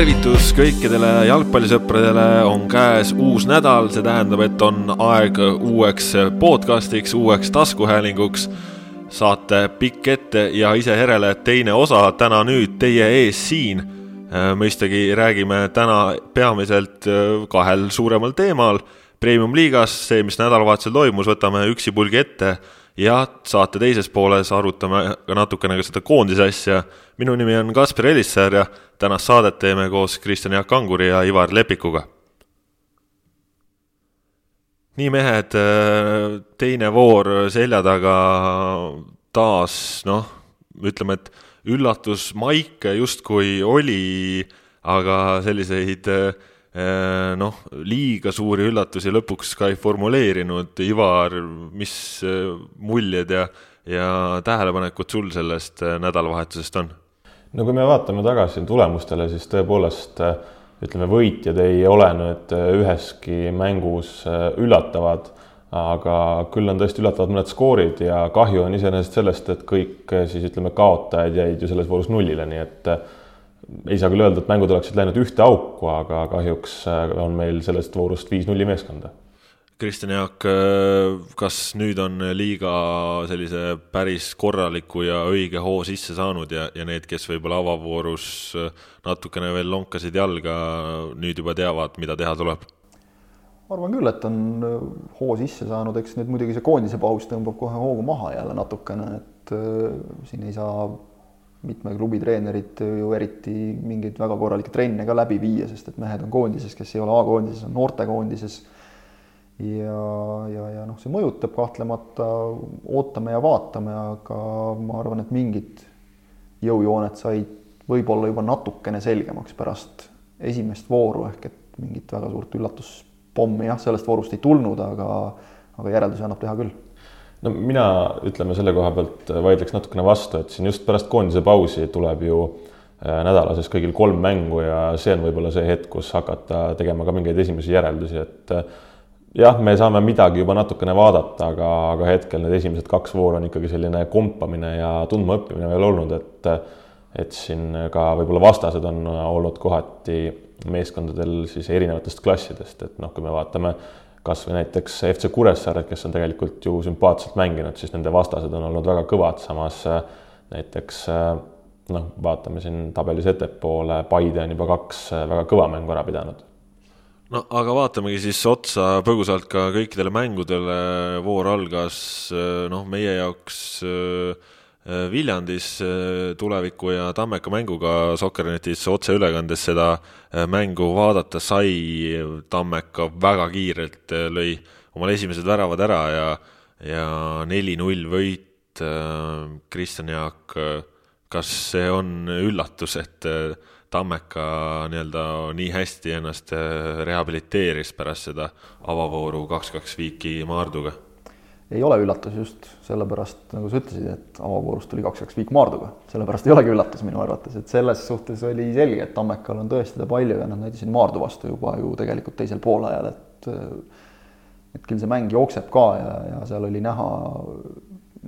tervitus kõikidele jalgpallisõpradele, on käes uus nädal, see tähendab, et on aeg uueks podcastiks, uueks taskuhäälinguks. saate pikk ette ja ise järele teine osa täna nüüd teie ees siin. mõistagi räägime täna peamiselt kahel suuremal teemal. Premium-liigas, see, mis nädalavahetusel toimus, võtame üksipulgi ette ja saate teises pooles arutame ka natukene ka seda koondise asja. minu nimi on Kaspar Elissäär ja tänast saadet teeme koos Kristjan Jaak Anguri ja Ivar Lepikuga. nii, mehed, teine voor selja taga taas noh, ütleme, et üllatusmaike justkui oli, aga selliseid Äh, noh, liiga suuri üllatusi lõpuks ka ei formuleerinud. Ivar, mis äh, muljed ja, ja tähelepanekud sul sellest äh, nädalavahetusest on? no kui me vaatame tagasi tulemustele, siis tõepoolest ütleme, võitjad ei ole nüüd üheski mängus üllatavad, aga küll on tõesti üllatavad mõned skoorid ja kahju on iseenesest sellest, et kõik siis ütleme, kaotajad jäid ju selles voorus nullile, nii et ei saa küll öelda, et mängud oleksid läinud ühte auku, aga kahjuks äh, on meil sellest voorust viis-nulli meeskonda. Kristjan Jaak, äh, kas nüüd on liiga sellise päris korraliku ja õige hoo sisse saanud ja, ja need, kes võib-olla avavoorus äh, natukene veel lonkasid jalga, nüüd juba teavad, mida teha tuleb? ma arvan küll, et on hoo sisse saanud, eks nüüd muidugi see koondise paus tõmbab kohe hoogu maha jälle natukene, et äh, siin ei saa mitme klubi treenerid ju eriti mingeid väga korralikke trenne ka läbi viia, sest et mehed on koondises, kes ei ole A-koondises, on noortekoondises. ja, ja, ja noh, see mõjutab kahtlemata, ootame ja vaatame, aga ma arvan, et mingid jõujooned said võib-olla juba natukene selgemaks pärast esimest vooru, ehk et mingit väga suurt üllatuspommi jah, sellest voorust ei tulnud, aga, aga järeldusi annab teha küll no mina, ütleme selle koha pealt vaidleks natukene vastu, et siin just pärast koondise pausi tuleb ju äh, nädala sees kõigil kolm mängu ja see on võib-olla see hetk, kus hakata tegema ka mingeid esimesi järeldusi, et äh, jah, me saame midagi juba natukene vaadata, aga, aga hetkel need esimesed kaks vooru on ikkagi selline kompamine ja tundmaõppimine veel olnud, et et siin ka võib-olla vastased on olnud kohati meeskondadel siis erinevatest klassidest, et noh, kui me vaatame kas või näiteks FC Kuressaare, kes on tegelikult ju sümpaatselt mänginud, siis nende vastased on olnud väga kõvad, samas äh, näiteks äh, noh, vaatame siin tabelis ettepoole, Paide on juba kaks äh, väga kõva mängu ära pidanud. no aga vaatamegi siis otsa põgusalt ka kõikidele mängudele, voor algas noh, meie jaoks Äh, Viljandis äh, tuleviku ja Tammeka mänguga Soccernetis otseülekandes seda äh, mängu vaadata sai, Tammeka väga kiirelt lõi omal esimesed väravad ära ja, ja neli-null võit. Kristjan Jaak, kas see on üllatus, et Tammeka nii-öelda nii hästi ennast rehabiliteeris pärast seda avavooru kaks-kaks viiki Maarduga? Ei ole üllatus just sellepärast, nagu sa ütlesid, et avavoorust tuli kaks-kaks viik Maarduga, sellepärast ei olegi üllatus minu arvates, et selles suhtes oli selge, et Tammekal on tõestada palju ja nad näitasid Maardu vastu juba ju tegelikult teisel poolajal, et et küll see mäng jookseb ka ja, ja seal oli näha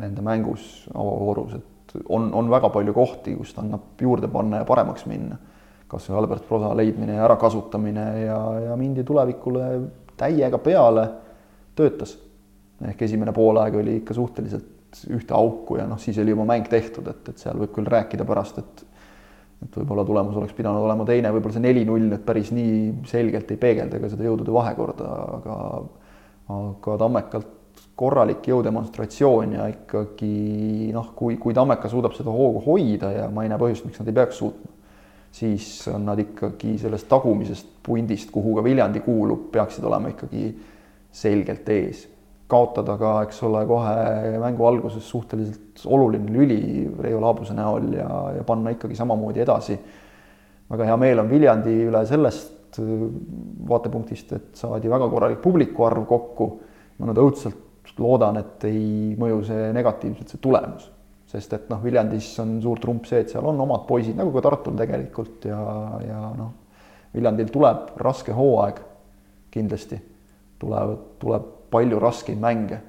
nende mängus avavoorus, et on, on väga palju kohti, kust annab juurde panna ja paremaks minna. kas või Albert Prosa leidmine ja ärakasutamine ja, ja mindi tulevikule täiega peale, töötas ehk esimene poolaeg oli ikka suhteliselt ühte auku ja noh, siis oli juba mäng tehtud, et, et seal võib küll rääkida pärast, et et võib-olla tulemus oleks pidanud olema teine, võib-olla see neli-null nüüd päris nii selgelt ei peegelda ka seda jõudude vahekorda, aga aga Tammekalt korralik jõudemonstratsioon ja ikkagi noh, kui, kui Tammeka suudab seda hoogu hoida ja ma ei näe põhjust, miks nad ei peaks suutma, siis on nad ikkagi sellest tagumisest pundist, kuhu ka Viljandi kuulub, peaksid olema ikkagi selgelt ees kaotada ka, eks ole, kohe mängu alguses suhteliselt oluline lüli Reivo Laabuse näol ja, ja panna ikkagi samamoodi edasi. väga hea meel on Viljandi üle sellest äh, vaatepunktist, et saadi väga korralik publiku arv kokku. ma nüüd õudselt loodan, et ei mõju see negatiivselt, see tulemus, sest et noh, Viljandis on suur trump see, et seal on omad poisid, nagu ka Tartul tegelikult ja, ja noh, Viljandil tuleb raske hooaeg kindlasti, tulevad, tuleb palju raskeid mänge.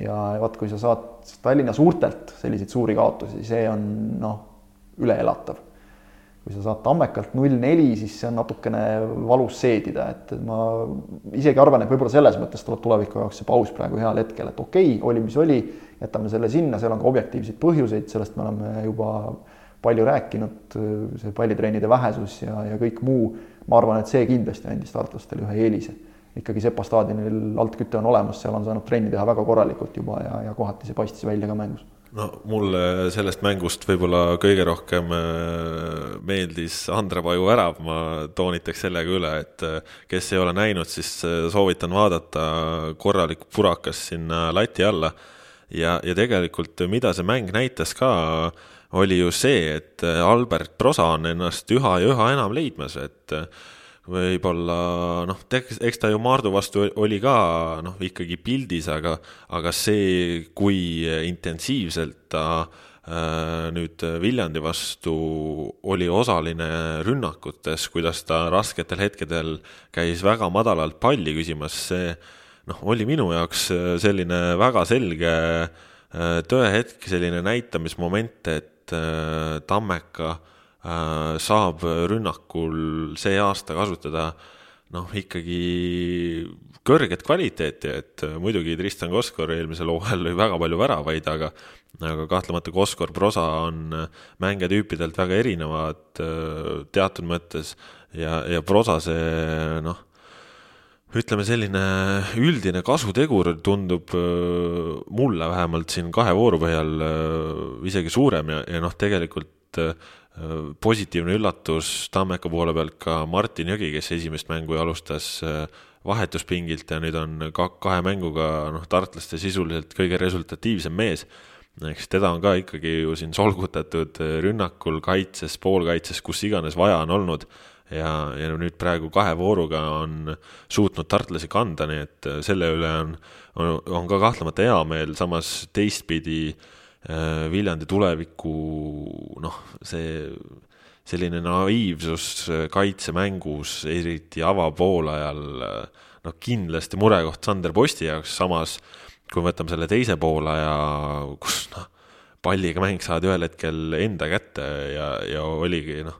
ja vaat, kui sa saad Tallinna suurtelt selliseid suuri kaotusi, see on noh, üleelatav. kui sa saad Tammekalt null neli, siis see on natukene valus seedida, et ma isegi arvan, et võib-olla selles mõttes tuleb tuleviku jaoks see paus praegu heal hetkel, et okei okay,, oli mis oli, jätame selle sinna, seal on ka objektiivseid põhjuseid, sellest me oleme juba palju rääkinud, see pallitrennide vähesus ja, ja kõik muu, ma arvan, et see kindlasti andis tartlastele ühe eelise. Ikkagi Sepa staadionil altküte on olemas, seal on saanud trenni teha väga korralikult juba ja, ja kohati see paistis välja ka mängus no mulle sellest mängust võib-olla kõige rohkem äh, meeldis Andre Paju värav, ma toonitaks sellega üle, et äh, kes ei ole näinud, siis äh, soovitan vaadata korralik purakas sinna lati alla. ja, ja tegelikult, mida see mäng näitas ka, oli ju see, et Albert Prosa on ennast üha ja üha enam leidmas, et võib-olla noh, eks ta ju Maardu vastu oli ka noh, ikkagi pildis, aga, aga see, kui intensiivselt ta äh, nüüd Viljandi vastu oli osaline rünnakutes, kuidas ta rasketel hetkedel käis väga madalalt palli küsimas, see noh, oli minu jaoks selline väga selge äh, tõehetk, selline näitamismoment, et äh, Tammeka äh, saab rünnakul see aasta kasutada noh, ikkagi kõrget kvaliteeti, et muidugi Tristan Koskor eelmisel hooajal lõi väga palju väravaid, aga aga kahtlemata Koskor, Prosa on mängijatüüpidelt väga erinevad äh, teatud mõttes. Ja, ja Prosa see noh, ütleme selline üldine kasutegur tundub äh, mulle vähemalt siin kahe vooru põhjal isegi suurem ja, ja noh, tegelikult positiivne üllatus Tammeka poole pealt ka Martin Jõgi, kes esimest mängu alustas äh, vahetuspingilt ja nüüd on ka kahe mänguga noh, tartlaste sisuliselt kõige resultatiivsem mees. eks teda on ka ikkagi ju siin solgutatud äh, rünnakul, kaitses, poolkaitses, kus iganes vaja on olnud ja, ja nüüd praegu kahe vooruga on suutnud tartlasi kanda, nii et äh, selle üle on, on, on ka kahtlemata hea meel, samas teistpidi äh, Viljandi tuleviku noh, see selline naiivsus äh, kaitsemängus, eriti avapoolajal, äh, noh kindlasti murekoht Sander Posti jaoks, samas kui me võtame selle teise poolaja, kus noh, palliga mäng saadi ühel hetkel enda kätte ja, ja oligi noh,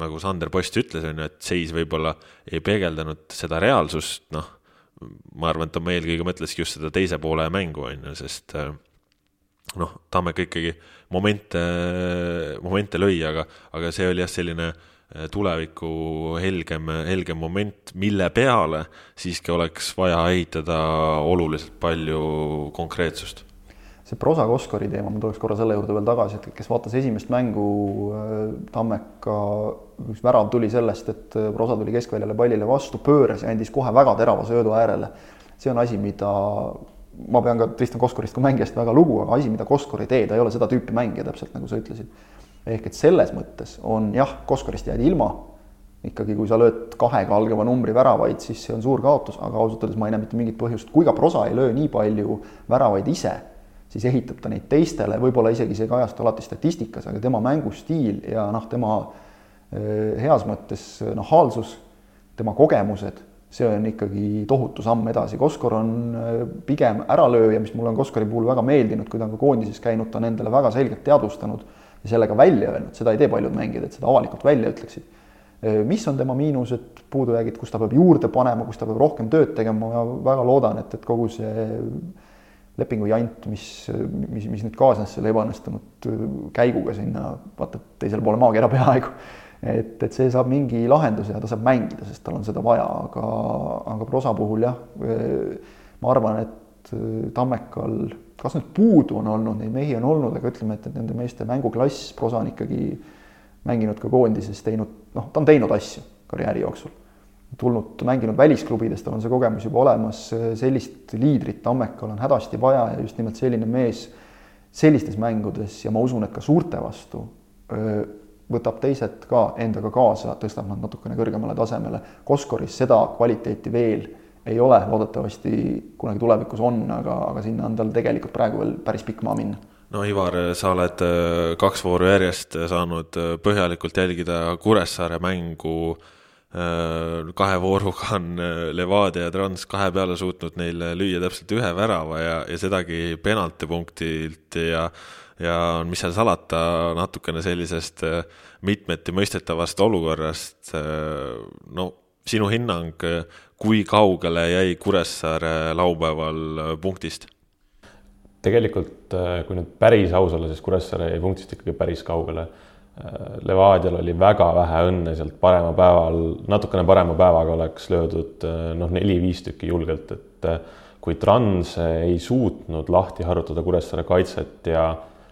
nagu Sander Post ütles, on ju, et seis võib-olla ei peegeldanud seda reaalsust, noh, ma arvan, et ta eelkõige mõtleski just seda teise poole mängu, on ju, sest äh, noh, Tammeka ikkagi momente, momente lõi, aga, aga see oli jah, selline äh, tuleviku helgem, helgem moment, mille peale siiski oleks vaja ehitada oluliselt palju konkreetsust. see prosa Koskori teema, ma tuleks korra selle juurde veel tagasi, et kes vaatas esimest mängu, äh, Tammeka üks värav tuli sellest, et äh, prosa tuli keskväljale pallile vastu, pööras ja andis kohe väga terava söödu äärele. see on asi, mida ma pean ka Tristan Koskorist kui mängijast väga lugu, aga asi, mida Koskor ei tee, ta ei ole seda tüüpi mängija, täpselt nagu sa ütlesid. ehk et selles mõttes on jah, Koskorist jäädi ilma, ikkagi kui sa lööd kahega algava numbri väravaid, siis see on suur kaotus, aga ausalt öeldes ma ei näe mitte mingit põhjust, kui ka Prosa ei löö nii palju väravaid ise, siis ehitab ta neid teistele, võib-olla isegi see ei kajastu alati statistikas, aga tema mängustiil ja noh, tema eh, heas mõttes noh, haalsus, tema kogemused see on ikkagi tohutu samm edasi, Koskor on äh, pigem äralööja, mis mulle on Koskori puhul väga meeldinud, kui ta on ka koondises käinud, ta on endale väga selgelt teadvustanud ja sellega välja öelnud, seda ei tee paljud mängijad, et seda avalikult välja ütleksid. Äh, mis on tema miinused, puudujäägid, kus ta peab juurde panema, kus ta peab rohkem tööd tegema, ma väga loodan, et, et kogu see lepingu jant, mis, mis, mis nüüd kaasnes selle ebaõnnestunud käiguga sinna, vaata teisele poole maakera peaaegu et, et see saab mingi lahenduse ja ta saab mängida, sest tal on seda vaja, aga, aga prosa puhul jah, ma arvan, et Tammekal, kas nüüd puudu on olnud, neid mehi on olnud, aga ütleme, et, et nende meeste mänguklass, prosa on ikkagi mänginud ka koondises, teinud, noh, ta on teinud asju karjääri jooksul. tulnud, mänginud välisklubides, tal on see kogemus juba olemas, sellist liidrit Tammekal on hädasti vaja ja just nimelt selline mees sellistes mängudes ja ma usun, et ka suurte vastu võtab teised ka endaga kaasa, tõstab nad natukene kõrgemale tasemele. Koskoris seda kvaliteeti veel ei ole, loodetavasti kunagi tulevikus on, aga, aga sinna on tal tegelikult praegu veel päris pikk maa minna no Ivar, sa oled äh, kaks vooru järjest saanud äh, põhjalikult jälgida Kuressaare mängu. Äh, kahe vooruga on Levadia ja Trans kahe peale suutnud neile lüüa täpselt ühe värava ja, ja sedagi penaltipunktilt ja ja mis seal salata, natukene sellisest mitmeti mõistetavast olukorrast. no sinu hinnang, kui kaugele jäi Kuressaare laupäeval punktist? tegelikult, kui nüüd päris aus olla, siis Kuressaare jäi punktist ikkagi päris kaugele Levadial oli väga vähe õnne sealt parema päeval, natukene parema päevaga oleks löödud noh, neli-viis tükki julgelt, et kui Trans ei suutnud lahti harutada Kuressaare kaitset ja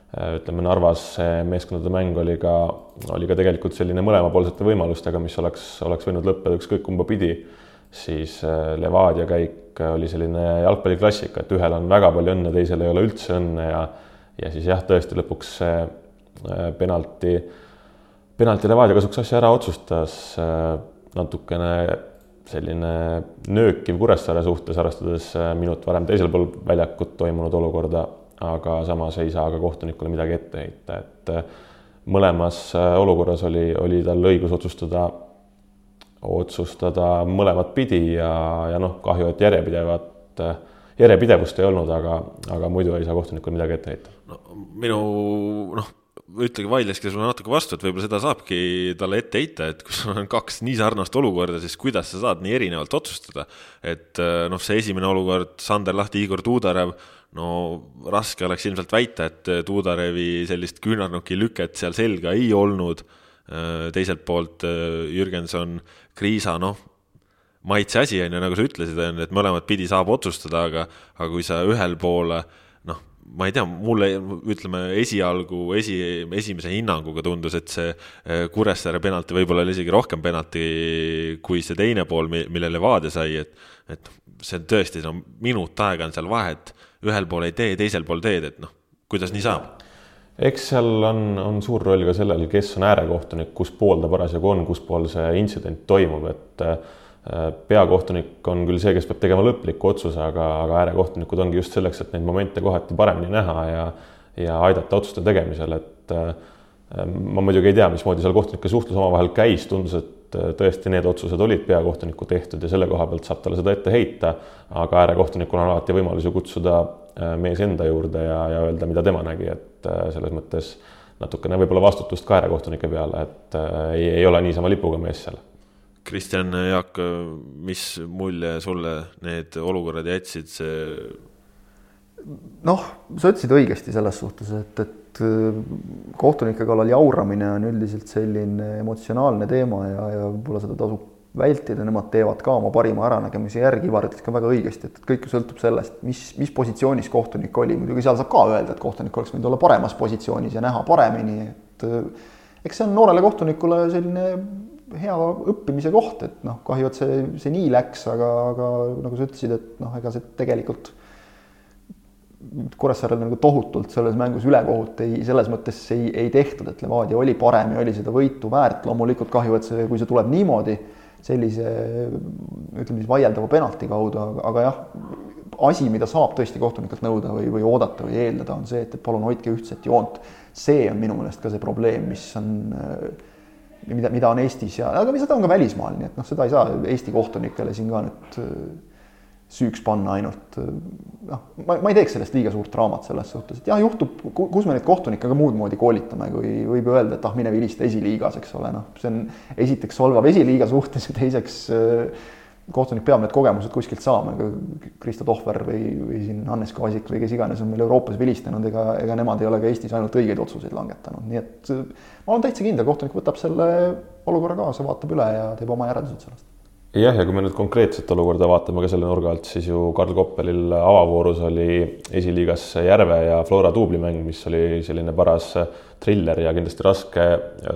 ütleme, Narvas meeskondade mäng oli ka, oli ka tegelikult selline mõlemapoolsete võimalustega, mis oleks, oleks võinud lõppeda ükskõik kumba pidi, siis Levadia käik oli selline jalgpalliklassika, et ühel on väga palju õnne, teisel ei ole üldse õnne ja ja siis jah, tõesti lõpuks see Äh, penalti, penalti Levadia kasuks asja ära otsustas, äh, natukene selline nöökiv Kuressaare suhtes, arvestades äh, minut varem teisel pool väljakut toimunud olukorda, aga samas ei saa ka kohtunikule midagi ette heita, et mõlemas olukorras oli, oli tal õigus otsustada, otsustada mõlemat pidi ja, ja noh, kahju, et järjepidevat järjepidevust ei olnud, aga, aga muidu ei saa kohtunikule midagi ette heita. no minu noh, ütlegi, vaidleski sulle natuke vastu, et võib-olla seda saabki talle ette heita, et kui sul on kaks nii sarnast olukorda, siis kuidas sa saad nii erinevalt otsustada. et äh, noh, see esimene olukord, Sander Lahti, Igor Tuudarev, no raske oleks ilmselt väita, et Tuudarevi sellist küünarnuki lüket seal selga ei olnud. Äh, teiselt poolt äh, Jürgenson, Kriisa, noh, maitse asi on ju, nagu sa ütlesid, on ju, et mõlemat pidi saab otsustada, aga, aga kui sa ühel pool noh, ma ei tea, mulle ütleme esialgu esi, esimese hinnanguga tundus, et see Kuressaare penalti võib-olla oli isegi rohkem penalti kui see teine pool, mille Levadia sai, et, et see on tõesti, no minut aega on seal vahet, ühel pool ei tee, teisel pool teed, et noh, kuidas nii saab? eks seal on, on suur roll ka sellel, kes on äärekohtunik, kus pool ta parasjagu on, kus pool see intsident toimub, et äh, peakohtunik on küll see, kes peab tegema lõpliku otsuse, aga, aga äärekohtunikud ongi just selleks, et neid momente kohati paremini näha ja ja aidata otsuste tegemisel, et äh, ma muidugi ei tea, mismoodi seal kohtunike suhtlus omavahel käis, tundus, et äh, tõesti need otsused olid peakohtuniku tehtud ja selle koha pealt saab talle seda ette heita, aga äärekohtunikul on alati võimalus ju kutsuda äh, mees enda juurde ja, ja öelda, mida tema nägi, et selles mõttes natukene võib-olla vastutust ka äärekohtunike peale, et ei, ei ole niisama lipuga mees seal Kristjan Jaak, mis mulje sulle need olukorrad jätsid, see? noh, sa ütlesid õigesti selles suhtes, et, et äh, kohtunike kallal jauramine on üldiselt selline emotsionaalne teema ja, ja võib-olla seda tasub vältida, nemad teevad ka oma parima äranägemise järgi, Ivar ütles ka väga õigesti, et kõik sõltub sellest, mis, mis positsioonis kohtunik oli, muidugi seal saab ka öelda, et kohtunik oleks võinud olla paremas positsioonis ja näha paremini, et äh, eks see on noorele kohtunikule selline hea õppimise koht, et noh, kahju, et see, see nii läks, aga, aga nagu sa ütlesid, et noh, ega see tegelikult Kuressaarel nagu tohutult selles mängus ülekohut ei, selles mõttes ei, ei tehtud, et Levadia oli parem ja oli seda võitu väärt, loomulikult kahju, et see, kui see tuleb niimoodi, sellise ütleme siis vaieldava penalti kaudu, aga, jah, asi, mida saab tõesti kohtunikelt nõuda või, või oodata või eeldada, on see, et, palun hoidke ühtset joont. see on minu meelest ka see probleem, mis on mida, mida on Eestis ja, aga seda on ka välismaal, nii et noh, seda ei saa Eesti kohtunikele siin ka nüüd süüks panna ainult. Äh, noh, ma, ma ei teeks sellest liiga suurt draamat selles suhtes, et jah, juhtub, kus me neid kohtunikke ka muud moodi koolitame, kui võib öelda, et ah, mine vilista esiliigas, eks ole, noh, see on esiteks solvav esiliiga suhtes ja teiseks äh, kohtunik peab need kogemused kuskilt saama, ega Kristo Tohver või, või siin Hannes Kaasik või kes iganes on meil Euroopas vilistanud, ega, ega nemad ei ole ka Eestis ainult õigeid otsuseid langetanud, nii et ma olen täitsa kindel, kohtunik võtab selle olukorra kaasa, vaatab üle ja teeb oma järeldused sellest. Jah, ja kui me nüüd konkreetset olukorda vaatame ka selle nurga alt, siis ju Karl Koppelil avavoorus oli esiliigas Järve ja Flora duublimäng, mis oli selline paras triller ja kindlasti raske,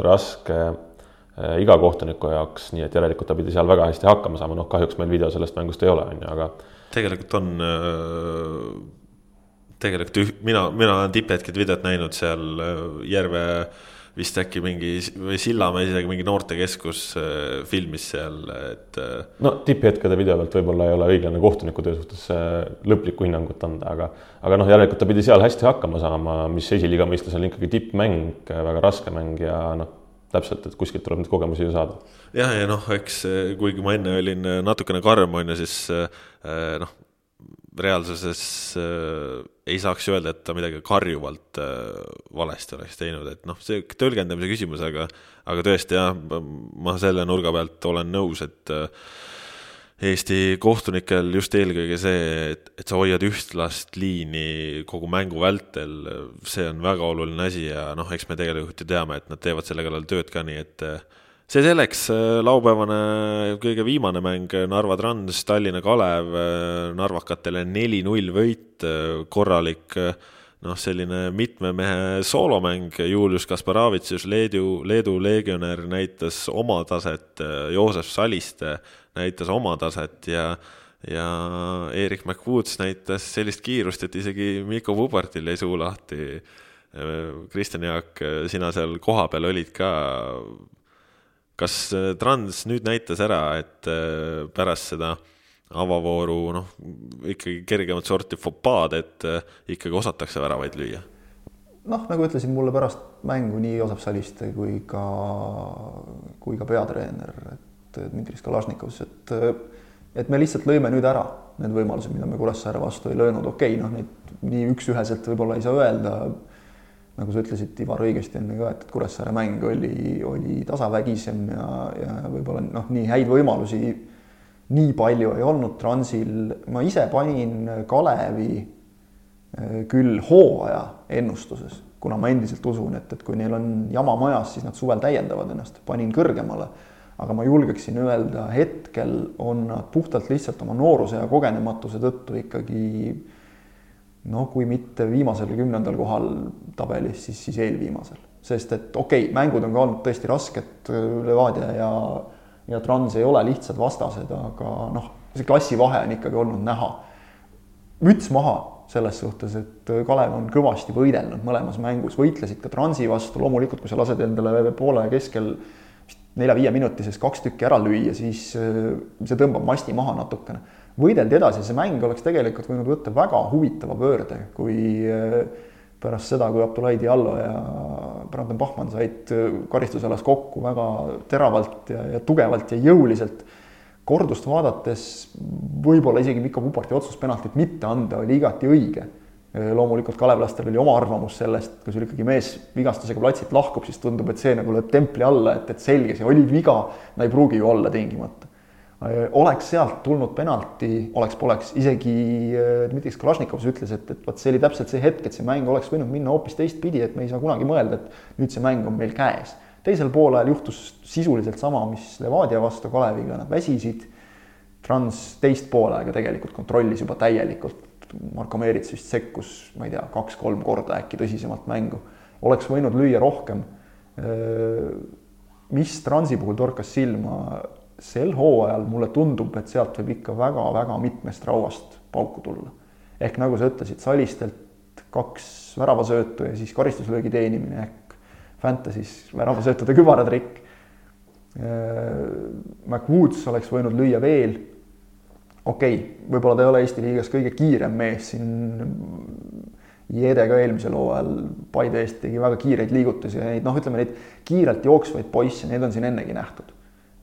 raske Äh, iga kohtuniku jaoks, nii et järelikult ta pidi seal väga hästi hakkama saama, noh kahjuks meil video sellest mängust ei ole, on ju, aga. tegelikult on, äh, tegelikult üh, mina, mina olen tipphetked videot näinud seal äh, Järve vist äkki mingi või Sillamäe isegi mingi noortekeskus filmis seal, et. no tipphetkede video pealt võib-olla ei ole õiglane kohtuniku töö suhtes lõplikku hinnangut anda, aga, aga noh, järelikult ta pidi seal hästi hakkama saama, mis esiliiga mõistes on ikkagi tippmäng, väga raske mäng ja noh täpselt, et kuskilt tuleb neid kogemusi ju saada. jah, ja noh, eks kuigi ma enne olin natukene karm, on ju, siis noh, reaalsuses äh, ei saaks öelda, et ta midagi karjuvalt äh, valesti oleks teinud, et noh, see tõlgendamise küsimus, aga aga tõesti jah, ma selle nurga pealt olen nõus, et äh, Eesti kohtunikel just eelkõige see, et, et sa hoiad ühtlast liini kogu mängu vältel, see on väga oluline asi ja noh, eks me tegelikult ju teame, et nad teevad selle kallal tööd ka, nii et see selleks, laupäevane kõige viimane mäng, Narva Trans, Tallinna Kalev, narvakatele neli-null võit, korralik noh, selline mitme mehe soolomäng, Julius Kasparavitsus, Leedu, Leedu legionär näitas oma taset, Joosep Saliste näitas oma taset ja ja Erik McWoods näitas sellist kiirust, et isegi Mikko Pubertil jäi suu lahti. Kristjan Jaak, sina seal kohapeal olid ka. Kas Trans nüüd näitas ära, et äh, pärast seda avavooru noh, ikkagi kergemat sorti fopaad, et äh, ikkagi osatakse väravaid lüüa? noh, nagu ütlesin mulle pärast mängu nii Joosep Saliste kui ka, kui ka peatreener, et Dmitri Skalašnikovs, et et me lihtsalt lõime nüüd ära need võimalused, mida me Kuressaare vastu ei löönud, okei okay,, noh, neid nii üks-üheselt võib-olla ei saa öelda, nagu sa ütlesid, Ivar, õigesti enne ka, et Kuressaare mäng oli, oli tasavägisem ja, ja võib-olla noh, nii häid võimalusi nii palju ei olnud. Transil, ma ise panin Kalevi eh, küll hooaja ennustuses, kuna ma endiselt usun, et, et kui neil on jama majas, siis nad suvel täiendavad ennast, panin kõrgemale aga ma julgeksin öelda, hetkel on nad puhtalt lihtsalt oma nooruse ja kogenematuse tõttu ikkagi noh, kui mitte viimasel kümnendal kohal tabelis, siis, siis eelviimasel. sest et okei okay,, mängud on ka olnud tõesti rasked, Levadia ja, ja Trans ei ole lihtsad vastased, aga noh, see klassivahe on ikkagi olnud näha. müts maha selles suhtes, et Kalev on kõvasti võidelnud mõlemas mängus, võitlesid ka Transi vastu, loomulikult kui sa lased endale poole keskel nelja-viie minuti sees kaks tükki ära lüüa, siis äh, see tõmbab masti maha natukene. Võideldi edasi, see mäng oleks tegelikult võinud võtta väga huvitava pöörde, kui äh, pärast seda, kui Abdullahi Diallo ja Brandon Bachmann said äh, karistusalas kokku väga teravalt ja, ja tugevalt ja jõuliselt, kordust vaadates võib-olla isegi Mikko Puparti otsus penaltit mitte anda oli igati õige loomulikult kalevlastel oli oma arvamus sellest, kui sul ikkagi mees vigastusega platsilt lahkub, siis tundub, et see nagu lööb templi alla, et, et selge, see oli viga, no ei pruugi ju olla tingimata. Oleks sealt tulnud penalti, oleks-poleks, isegi Dmitri Kalašnikov ütles, et, et vot see oli täpselt see hetk, et see mäng oleks võinud minna hoopis teistpidi, et me ei saa kunagi mõelda, et nüüd see mäng on meil käes. teisel poolel juhtus sisuliselt sama, mis Levadia vastu Kaleviga, nad väsisid. Trans teist poolega tegelikult kontrollis juba täielikult Marko Meerits vist sekkus, ma ei tea, kaks-kolm korda äkki tõsisemalt mängu. oleks võinud lüüa rohkem. mis Transi puhul torkas silma, sel hooajal mulle tundub, et sealt võib ikka väga-väga mitmest rauast pauku tulla. ehk nagu sa ütlesid, Salistelt kaks väravasöötu ja siis karistuslöögi teenimine ehk Fantasy's väravasöötude kübaratrikk. McWoods oleks võinud lüüa veel okei okay,, võib-olla ta ei ole Eesti liigas kõige kiirem mees siin. Jede ka eelmisel hooajal Paide eest tegi väga kiireid liigutusi ja neid noh, ütleme neid kiirelt jooksvaid poisse, neid on siin ennegi nähtud.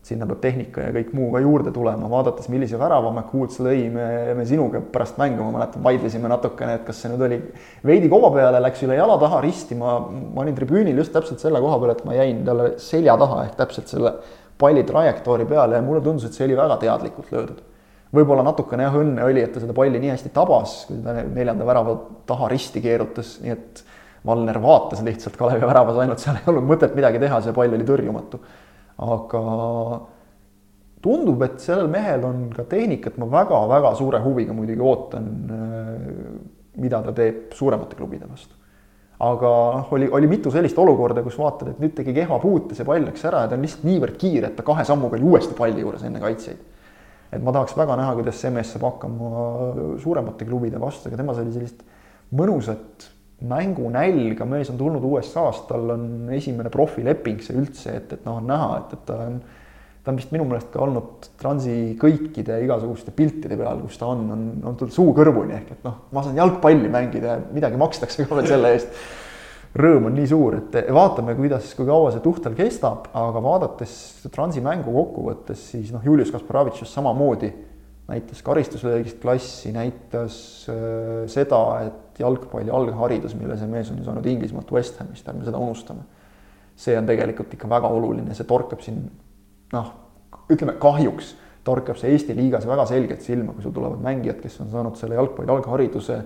Sinna peab tehnika ja kõik muu ka juurde tulema, vaadates, millise värava McWoods lõi, me, me sinuga pärast mängu, ma mäletan, vaidlesime natukene, et kas see nüüd oli veidi koba peale, läks üle jala taha risti, ma, ma olin tribüünil just täpselt selle koha peal, et ma jäin talle selja taha ehk täpselt selle palli trajektoori peale ja mulle tundus, et see oli väga teadlikult löödud võib-olla natukene jah, õnne oli, et ta seda palli nii hästi tabas, kui ta neljanda värava taha risti keerutas, nii et Valner vaatas lihtsalt Kalevi väravas ainult, seal ei olnud mõtet midagi teha, see pall oli tõrjumatu. Aga tundub, et sellel mehel on ka tehnikat, ma väga-väga suure huviga muidugi ootan, mida ta teeb suuremate klubide vastu. aga noh, oli, oli mitu sellist olukorda, kus vaatad, et nüüd tegi kehva puute, see pall läks ära ja ta on lihtsalt niivõrd kiire, et ta kahe sammuga oli uuesti palli juures enne kaitsjaid et ma tahaks väga näha, kuidas see mees saab hakkama suuremate klubide vastu, aga temas oli sellist mõnusat mängunälga, mees on tulnud USA-st, tal on esimene profileping see üldse, et, et noh, on näha, et, et ta on, ta on vist minu meelest ka olnud Transi kõikide igasuguste piltide peal, kus ta on, on, on tulnud suu kõrvuni ehk et noh, ma saan jalgpalli mängida ja midagi makstakse ka veel selle eest. Rõõm on nii suur, et vaatame, kuidas, kui kaua see tuhtel kestab, aga vaadates Transi mängu kokkuvõttes, siis noh, Julius Kasparavitš just samamoodi näitas karistusväelist klassi, näitas äh, seda, et jalgpalli algharidus, mille see mees on ju saanud Inglismaalt West Hamist, ärme seda unustame. see on tegelikult ikka väga oluline, see torkab siin noh, ütleme kahjuks torkab see Eesti liigas väga selgelt silma, kui sul tulevad mängijad, kes on saanud selle jalgpalli alghariduse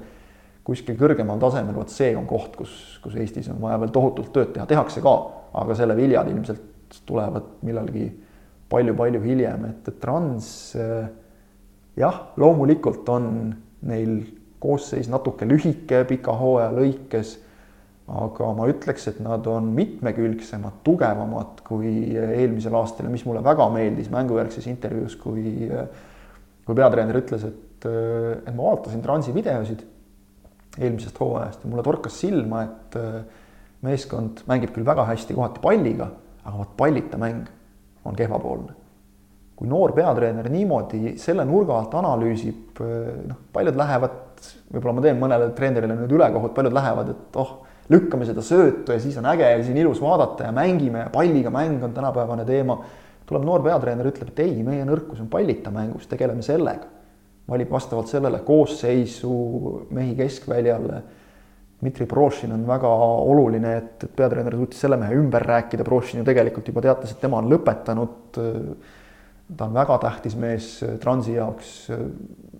kuskil kõrgemal tasemel, vot see on koht, kus, kus Eestis on vaja veel tohutult tööd teha, tehakse ka, aga selle viljad ilmselt tulevad millalgi palju-palju hiljem, et, et Trans äh, jah, loomulikult on neil koosseis natuke lühike pika hooaja lõikes, aga ma ütleks, et nad on mitmekülgsemad, tugevamad kui eelmisel aastal ja mis mulle väga meeldis mängujärgses intervjuus, kui kui peatreener ütles, et, et ma vaatasin Transi videosid eelmisest hooajast ja mulle torkas silma, et meeskond mängib küll väga hästi kohati palliga, aga vot pallita mäng on kehvapoolne kui noor peatreener niimoodi selle nurga alt analüüsib, noh, paljud lähevad, võib-olla ma teen mõnele treenerile nüüd ülekohut, paljud lähevad, et oh, lükkame seda söötu ja siis on äge ja siis on ilus vaadata ja mängime ja palliga mäng on tänapäevane teema. tuleb noor peatreener, ütleb, et ei, meie nõrkus on pallita mängus, tegeleme sellega. valib vastavalt sellele koosseisu mehi keskväljale. Dmitri Prošin on väga oluline, et, peatreener suutis selle mehe ümber rääkida, Prošin ju tegelikult juba teatas, et tema on lõpetanud ta on väga tähtis mees äh, Transi jaoks. Äh,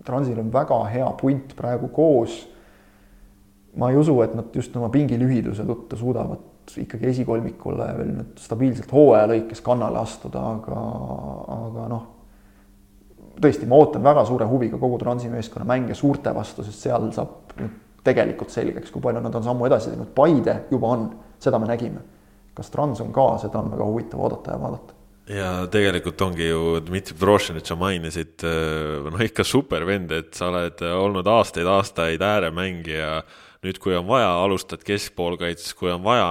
Transil on väga hea punt praegu koos. ma ei usu, et nad just oma pingilühiduse tõttu suudavad ikkagi esikolmikule veel nüüd stabiilselt hooaja lõikes kannale astuda, aga, aga noh, tõesti, ma ootan väga suure huviga kogu Transi meeskonna mänge suurte vastu, sest seal saab nüüd tegelikult selgeks, kui palju nad on sammu edasi teinud. Paide juba on, seda me nägime. kas Trans on ka, seda on väga huvitav oodata ja vaadata ja tegelikult ongi ju Dmitri Prošenit sa mainisid, äh, noh ikka super vend, et sa oled olnud aastaid-aastaid ääremängija. nüüd, kui on vaja, alustad keskpoolkaitses, kui on vaja,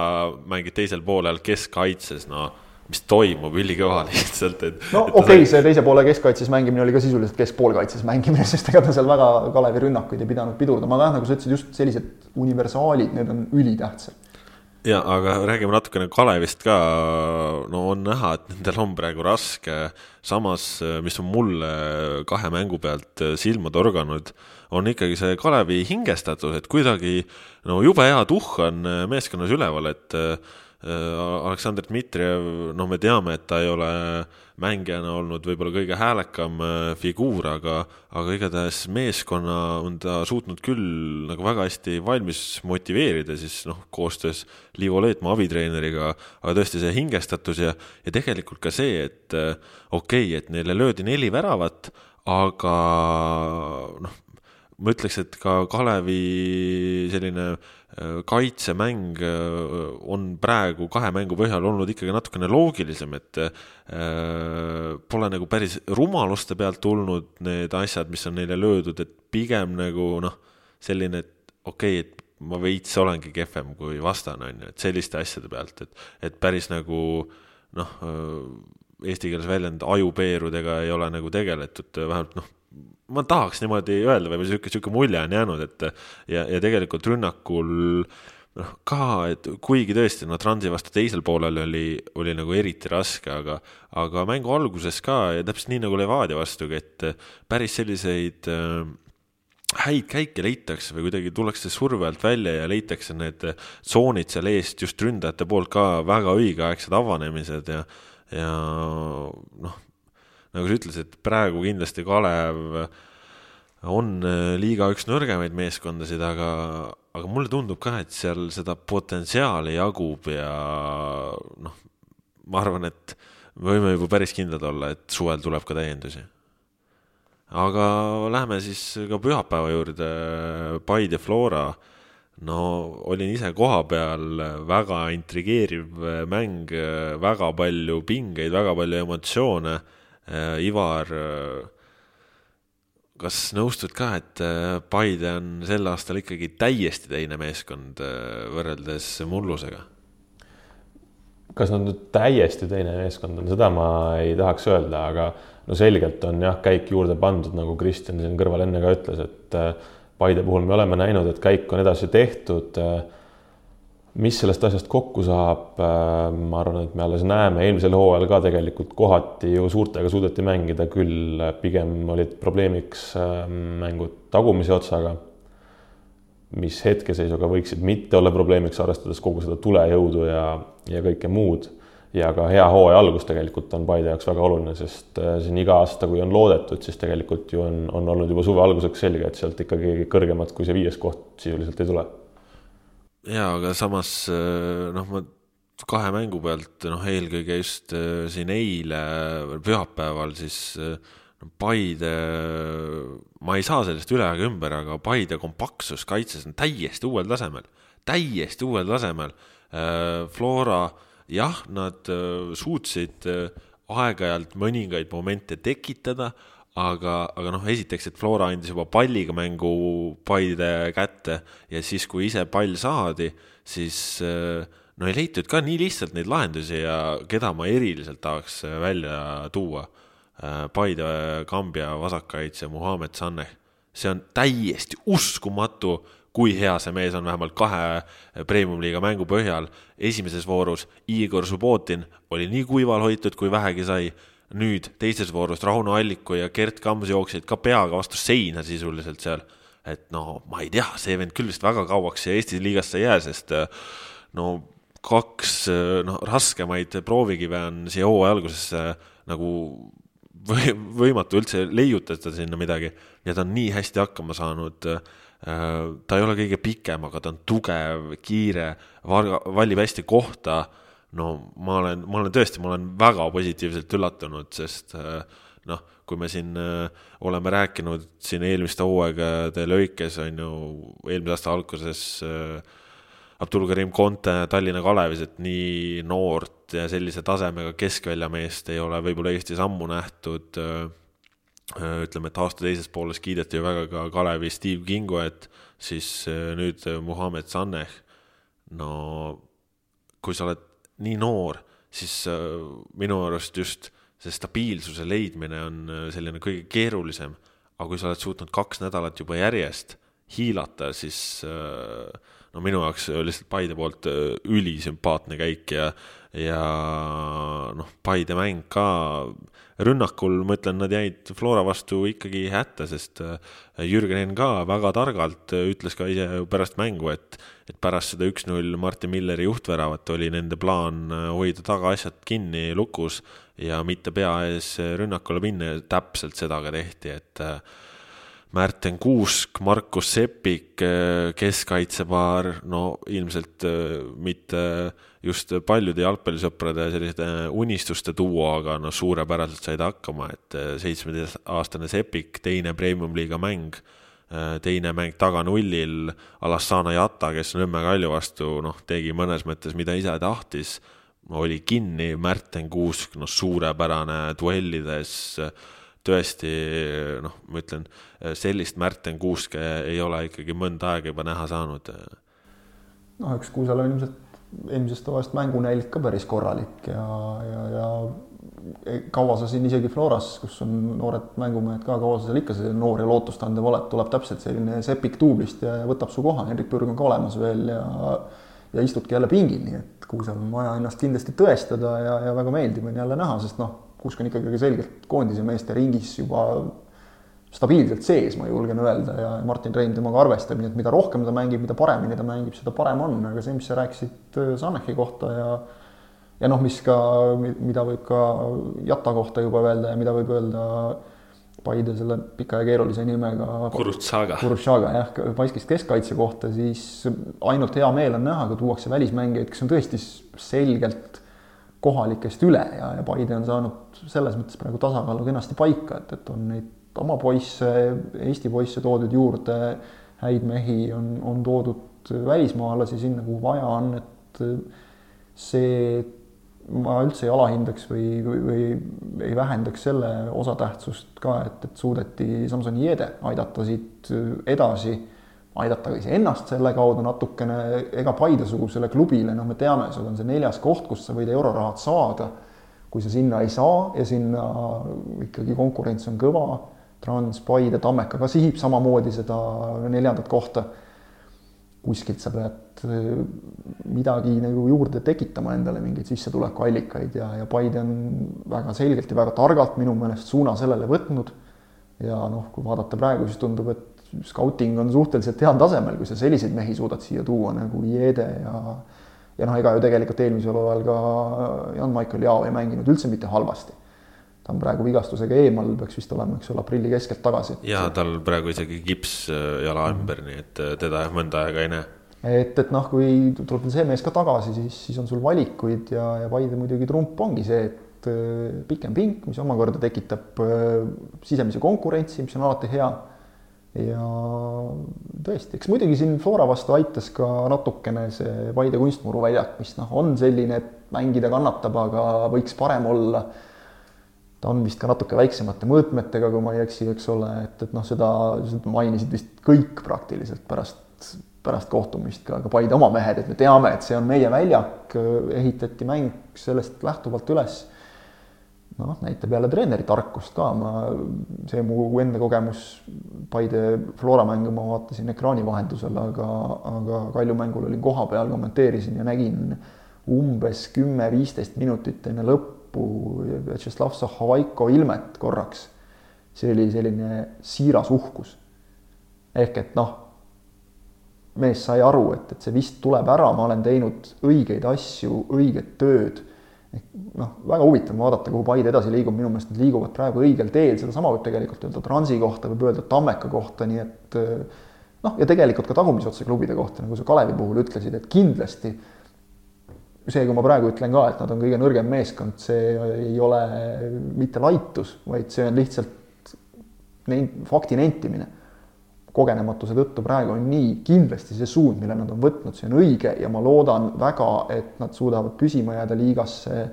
mängid teisel poolel keskkaitses, no mis toimub ülikõva lihtsalt, et. no okei okay, see teise poole keskkaitses mängimine oli ka sisuliselt keskpoolkaitses mängimine, sest ega ta seal väga Kalevi rünnakuid ei pidanud pidurdama, aga jah, nagu sa ütlesid, just sellised universaalid, need on ülitähtsad ja aga räägime natukene Kalevist ka. no on näha, et nendel on praegu raske. samas, mis on mulle kahe mängu pealt silma torganud, on ikkagi see Kalevi hingestatus, et kuidagi no jube hea tuhh on meeskonnas üleval, et Aleksandr Dmitrijev, noh, me teame, et ta ei ole mängijana olnud võib-olla kõige häälekam äh, figuur, aga, aga igatahes meeskonna on ta suutnud küll nagu väga hästi valmis motiveerida siis noh, koostöös Liivo Leetmaa abitreeneriga, aga tõesti see hingestatus ja, ja tegelikult ka see, et äh, okei okay,, et neile löödi neli väravat, aga noh, ma ütleks, et ka Kalevi selline äh, kaitsemäng äh, on praegu kahe mängu põhjal olnud ikkagi natukene loogilisem, et äh, pole nagu päris rumaluste pealt tulnud need asjad, mis on neile löödud, et pigem nagu noh, selline, et okei okay,, et ma veits olengi kehvem kui vastane, on ju, et selliste asjade pealt, et, et päris nagu noh, äh, eesti keeles väljend ajupeerudega ei ole nagu tegeletud, vähemalt noh ma tahaks niimoodi öelda või sihuke, sihuke mulje on jäänud, et ja, ja tegelikult rünnakul noh, ka, et kuigi tõesti, no Transi vastu teisel poolel oli, oli nagu eriti raske, aga, aga mängu alguses ka ja täpselt nii nagu Levadia vastugi, et päris selliseid äh, häid käike leitakse või kuidagi tullakse surve alt välja ja leitakse need tsoonid seal eest just ründajate poolt ka väga õigeaegsed avanemised ja, ja noh nagu sa ütlesid, praegu kindlasti Kalev on äh, liiga üks nõrgemaid meeskondasid, aga, aga mulle tundub ka, et seal seda potentsiaali jagub ja noh, ma arvan, et me võime juba päris kindlad olla, et suvel tuleb ka täiendusi. aga lähme siis ka pühapäeva juurde, Paide Flora. No olin ise kohapeal, väga intrigeeriv mäng, väga palju pingeid, väga palju emotsioone Ivar, äh, kas nõustud ka, et äh, Paide on sel aastal ikkagi täiesti teine meeskond võrreldes mullusega? kas nad nüüd täiesti teine meeskond on, seda ma ei tahaks öelda, aga no selgelt on jah, käik juurde pandud, nagu Kristjan siin kõrval enne ka ütles, et Paide puhul me oleme näinud, et käik on edasi tehtud mis sellest asjast kokku saab, ma arvan, et me alles näeme, eelmisel hooajal ka tegelikult kohati ju suurtega suudeti mängida, küll pigem olid probleemiks mängud tagumise otsaga mis hetkeseisuga võiksid mitte olla probleemiks, arvestades kogu seda tulejõudu ja, ja kõike muud. ja ka hea hooaja algus tegelikult on Paide jaoks väga oluline, sest äh, siin iga aasta, kui on loodetud, siis tegelikult ju on, on olnud juba suve alguseks selge, et sealt ikkagi kõrgemat kui see viies koht sisuliselt ei tule. Ja aga samas äh, noh, ma kahe mängu pealt noh, eelkõige just äh, siin eile pühapäeval siis Paide, ma ei saa sellest üle ega ümber, aga Paide kompaktsus kaitses on täiesti uuel tasemel, täiesti uuel tasemel. Äh, Flora, jah, nad äh, suutsid äh, aeg-ajalt mõningaid momente tekitada, aga, aga noh, esiteks, et Flora andis juba palliga mängu Paide kätte ja siis, kui ise pall saadi, siis no ei leitud ka nii lihtsalt neid lahendusi ja keda ma eriliselt tahaks välja tuua Äh, Paide Kambja vasakkaitse Muhamed Saneh. see on täiesti uskumatu, kui hea see mees on vähemalt kahe premium-liiga mängu põhjal. esimeses voorus Igor Subbotin oli nii kuival hoitud, kui vähegi sai. Nüüd teises voorus Rauno Alliku ja Gert Kams jooksid ka peaga vastu seina sisuliselt seal. et no ma ei tea, see vend küll vist väga kauaks Eesti liigasse ei jää, sest no kaks noh, raskemaid proovikive on siia hooaja algusesse nagu või võimatu üldse leiutada sinna midagi ja ta on nii hästi hakkama saanud. Äh, ta ei ole kõige pikem, aga ta on tugev, kiire, valib hästi kohta. No ma olen, ma olen tõesti, ma olen väga positiivselt üllatunud, sest äh, noh, kui me siin äh, oleme rääkinud siin eelmiste hooaegade lõikes on ju eelmise aasta alguses Abdul Karim Conte Tallinna Kalevis, et nii noort ja sellise tasemega keskväljameest ei ole võib-olla Eestis ammu nähtud. ütleme, et aasta teises pooles kiideti ju väga ka Kalevi Steve Kingoet, siis nüüd Muhamed Saneh. no kui sa oled nii noor, siis minu arust just see stabiilsuse leidmine on selline kõige keerulisem. aga kui sa oled suutnud kaks nädalat juba järjest hiilata, siis no minu jaoks lihtsalt Paide poolt ülisümpaatne käik ja ja noh, Paide mäng ka rünnakul, ma ütlen, nad jäid Flora vastu ikkagi hätta, sest äh, Jürgen Henn ka väga targalt ütles ka ise pärast mängu, et, et pärast seda üks-null Martin Milleri juhtväravat oli nende plaan äh, hoida tagaasjad kinni lukus ja mitte pea ees rünnakule minna ja täpselt seda ka tehti, et äh, Märten Kuusk, Markus Sepik, keskkaitsepaar, no ilmselt mitte just paljude jalgpallisõprade selliste unistuste duo, aga noh, suurepäraselt said hakkama, et seitsmeteistaastane Sepik, teine premium-liiga mäng, teine mäng taganullil, Alassana Jata, kes Nõmme Kalju vastu noh, tegi mõnes mõttes, mida ise tahtis, oli kinni, Märten Kuusk, noh, suurepärane duellides tõesti noh, ma ütlen, sellist Märten Kuuske ei ole ikkagi mõnda aega juba näha saanud. noh, eks Kuusel on ilmselt eelmisest hooajast mängunälg ka päris korralik ja, ja, ja kaua sa siin isegi Floras, kus on noored mängumehed ka, kaua sa seal ikka see noor ja lootustandev oled, tuleb täpselt selline sepik duublist ja võtab su koha, Hendrik Pürg on ka olemas veel ja ja istudki jälle pingil, nii et Kuusel on vaja ennast kindlasti tõestada ja, ja väga meeldiv on jälle näha, sest noh, Kuusk on ikkagi selgelt koondise meeste ringis juba stabiilselt sees, ma julgen öelda, ja Martin Rein temaga arvestab, nii et mida rohkem ta mängib, mida paremini ta mängib, seda parem on, aga see, mis sa rääkisid äh, Sanehi kohta ja ja noh, mis ka, mida võib ka Jata kohta juba öelda ja mida võib öelda Paide selle pika ja keerulise nimega Kurutsaga. Kurutsaga jah, Baiskist keskkaitse kohta, siis ainult hea meel on näha, kui tuuakse välismängijaid, kes on tõesti selgelt kohalikest üle ja, ja Paide on saanud selles mõttes praegu tasakaalu kenasti paika, et, et on neid oma poisse, Eesti poisse toodud juurde, häid mehi on, on toodud välismaalasi sinna, kuhu vaja on, et see ma üldse ei alahindaks või, või, või ei vähendaks selle osatähtsust ka, et, et suudeti Samson Jede aidata siit edasi, aidata ka iseennast selle kaudu natukene, ega Paide-sugusele klubile, noh, me teame, sul on see neljas koht, kus sa võid eurorahad saada. kui sa sinna ei saa ja sinna ikkagi konkurents on kõva Trans, Paide, Tammeka ka sihib samamoodi seda neljandat kohta. kuskilt sa pead midagi nagu juurde tekitama endale, mingeid sissetulekuallikaid ja, ja Paide on väga selgelt ja väga targalt minu meelest suuna sellele võtnud. ja noh, kui vaadata praegu, siis tundub, et skauting on suhteliselt heal tasemel, kui sa selliseid mehi suudad siia tuua nagu Jede ja ja noh, ega ju tegelikult eelmisel hooajal ka Jan-Michael Jao ei mänginud üldse mitte halvasti ta on praegu vigastusega eemal, peaks vist olema, eks ole, aprilli keskelt tagasi. ja tal praegu isegi kips äh, jala ümber mm, -hmm. nii et äh, teda jah, mõnda aega ei näe. et, et noh, kui tuleb see mees ka tagasi, siis, siis on sul valikuid ja, ja Paide muidugi trump ongi see, et äh, pikem pink, mis omakorda tekitab sisemise konkurentsi, mis on alati hea. Ja tõesti, eks muidugi siin Flora vastu aitas ka natukene see Paide kunstmuruväljak, mis noh, on selline, et mängida kannatab, aga võiks parem olla ta on vist ka natuke väiksemate mõõtmetega, kui ma ei eksi, eks ole, et, et noh, seda, mainisid vist kõik praktiliselt pärast, pärast kohtumist ka, ka Paide oma mehed, et me teame, et see on meie väljak, ehitati mäng sellest lähtuvalt üles. Noh, näitab jälle treeneri tarkust ka, ma, see mu enda kogemus Paide Flora mängu ma vaatasin ekraani vahendusel, aga, aga Kalju mängul olin kohapeal, kommenteerisin ja nägin umbes kümme-viisteist minutit enne lõppu Vjatšeslav Zahovaiko ilmet korraks. see oli selline siiras uhkus. ehk et noh, mees sai aru, et, et see vist tuleb ära, ma olen teinud õigeid asju, õiget tööd. Ehk noh, väga huvitav vaadata, kuhu Paide edasi liigub, minu meelest nad liiguvad praegu õigel teel, sedasama võib tegelikult öelda Transi kohta, võib öelda Tammeka kohta, nii et noh, ja tegelikult ka tagumisotsa klubide kohta, nagu sa Kalevi puhul ütlesid, et kindlasti see, kui ma praegu ütlen ka, et nad on kõige nõrgem meeskond, see ei ole mitte laitus, vaid see on lihtsalt neid fakti nentimine. Kogenematuse tõttu praegu on nii, kindlasti see suund, mille nad on võtnud, see on õige ja ma loodan väga, et nad suudavad püsima jääda liigasse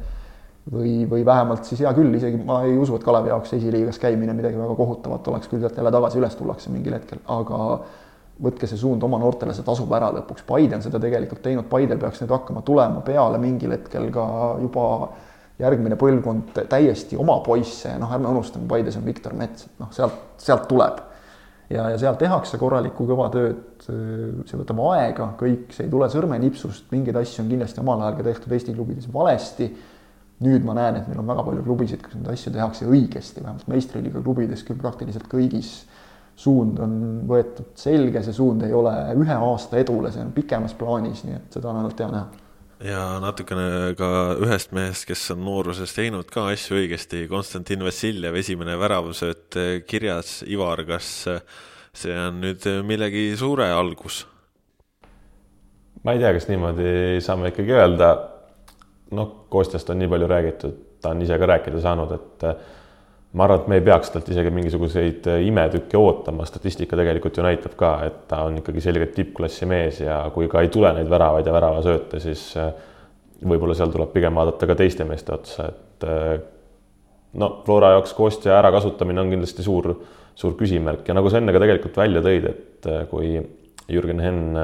või, või vähemalt siis hea küll, isegi ma ei usu, et Kalevi jaoks esiliigas käimine midagi väga kohutavat oleks, küll sealt jälle tagasi üles tullakse mingil hetkel, aga võtke see suund oma noortele, see tasub ära lõpuks. Paide on seda tegelikult teinud, Paidel peaks nüüd hakkama tulema peale mingil hetkel ka juba järgmine põlvkond täiesti oma poisse noh, ärme unustame, Paides on Viktor Mets, et noh, sealt, sealt tuleb. Ja, ja seal tehakse korralikku kõva tööd, see võtab aega, kõik, see ei tule sõrmenipsust, mingeid asju on kindlasti omal ajal ka tehtud Eesti klubides valesti. nüüd ma näen, et meil on väga palju klubisid, kus neid asju tehakse õigesti, vähemalt meistriliiga klubides küll praktiliselt kõigis suund on võetud selge, see suund ei ole ühe aasta edule, see on pikemas plaanis, nii et seda on ainult hea näha. Ja natukene ka ühest mehest, kes on nooruses teinud ka asju õigesti, Konstantin Vassiljev, esimene väravusööt kirjas, Ivar, kas see on nüüd millegi suure algus? ma ei tea, kas niimoodi saame ikkagi öelda. noh, Kostjast on nii palju räägitud, ta on ise ka rääkida saanud, et ma arvan, et me ei peaks talt isegi mingisuguseid äh, imetükke ootama, statistika tegelikult ju näitab ka, et ta on ikkagi selgelt tippklassi mees ja kui ka ei tule neid väravaid ja väravasööte, siis äh, võib-olla seal tuleb pigem vaadata ka teiste meeste otsa, et äh, no Flora jaoks Kostja ärakasutamine on kindlasti suur, suur küsimärk. Ja nagu sa enne ka tegelikult välja tõid, et kui Jürgen Henn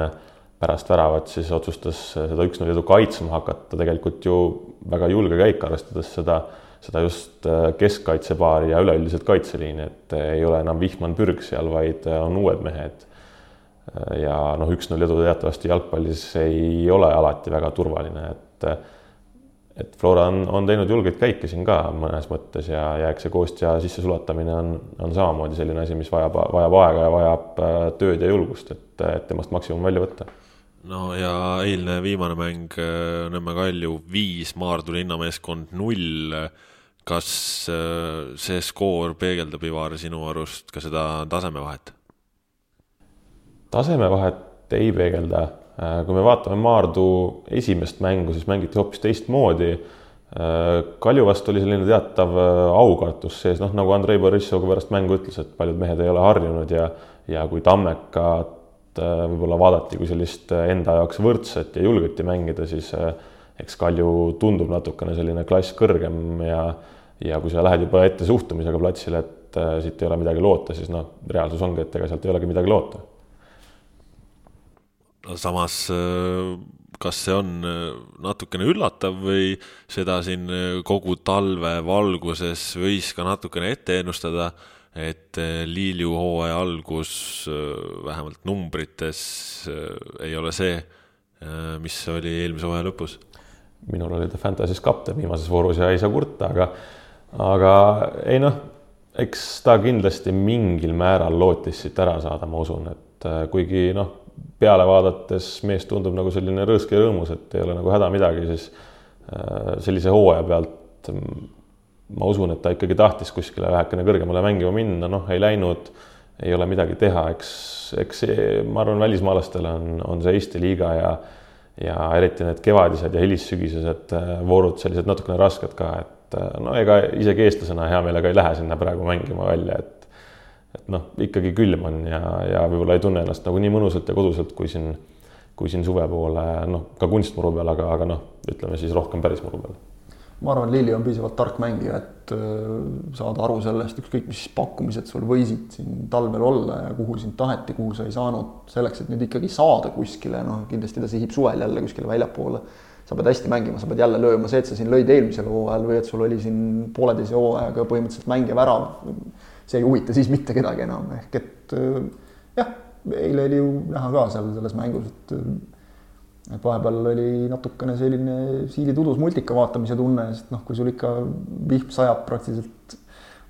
pärast väravat siis otsustas seda üks-null edu kaitsma hakata, tegelikult ju väga julge käik, arvestades seda seda just äh, keskkaitsepaari ja üleüldiselt kaitseliini, et äh, ei ole enam Vihman Pürg seal, vaid äh, on uued mehed. ja noh, üks-null edu teatavasti jalgpallis ei ole alati väga turvaline, et et Flora on, on teinud julgeid käike siin ka mõnes mõttes ja, ja eks see Kostja sissesulatamine on, on samamoodi selline asi, mis vajab, vajab aega ja vajab tööd ja julgust, et, et temast maksimum välja võtta no ja eilne viimane mäng Nõmme Kalju viis, Maardu linnameeskond null kas äh, see skoor peegeldab, Ivar, sinu arust ka seda tasemevahet? tasemevahet ei peegelda. Äh, kui me vaatame Maardu esimest mängu, siis mängiti hoopis teistmoodi. Äh, Kalju vastu oli selline teatav aukartus sees, noh nagu Andrei Borissov ka pärast mängu ütles, et paljud mehed ei ole harjunud ja ja kui Tammekat võib-olla vaadati kui sellist enda jaoks võrdset ja julgeti mängida, siis eks Kalju tundub natukene selline klass kõrgem ja ja kui sa lähed juba ette suhtumisega platsile, et äh, siit ei ole midagi loota, siis noh, reaalsus ongi, et ega sealt ei olegi midagi loota. samas, äh, kas see on äh, natukene üllatav või seda siin kogu talve valguses võis ka natukene ette ennustada, et Liiliu hooaja algus vähemalt numbrites ei ole see, mis oli eelmise hooaja lõpus? minul oli ta Fantasy's kapten viimases voorus ja ei saa kurta, aga aga ei noh, eks ta kindlasti mingil määral lootis siit ära saada, ma usun, et kuigi noh, peale vaadates mees tundub nagu selline rõõsk ja rõõmus, et ei ole nagu häda midagi, siis äh, sellise hooaja pealt mm, ma usun, et ta ikkagi tahtis kuskile vähekene kõrgemale mängima minna, noh, ei läinud, ei ole midagi teha, eks, eks see, ma arvan, välismaalastele on, on see Eesti liiga ja ja eriti need kevadised ja hilissügisesed äh, voorud sellised natukene rasked ka, et äh, no ega isegi eestlasena hea meelega ei lähe sinna praegu mängima välja, et et noh, ikkagi külm on ja, ja võib-olla ei tunne ennast nagu nii mõnusalt ja koduselt, kui siin, kui siin suve poole noh, ka kunstmuru peal, aga, aga noh, ütleme siis rohkem päris muru peal. ma arvan, Lilli on piisavalt tark mängija, et äh, saada aru sellest, ükskõik mis pakkumised sul võisid siin talvel olla ja kuhu sind taheti, kuhu sa ei saanud, selleks, et nüüd ikkagi saada kuskile, noh, kindlasti ta sihib suvel jälle kuskile väljapoole sa pead hästi mängima, sa pead jälle lööma, see, et sa siin lõid eelmisel hooajal või et sul oli siin pooleteise hooajaga põhimõtteliselt mängija värav see ei huvita siis mitte kedagi enam, ehk et äh, jah, eile oli ju näha ka seal selles mängus, et äh, et vahepeal oli natukene selline Siili tudus multika vaatamise tunne, sest noh, kui sul ikka vihm sajab praktiliselt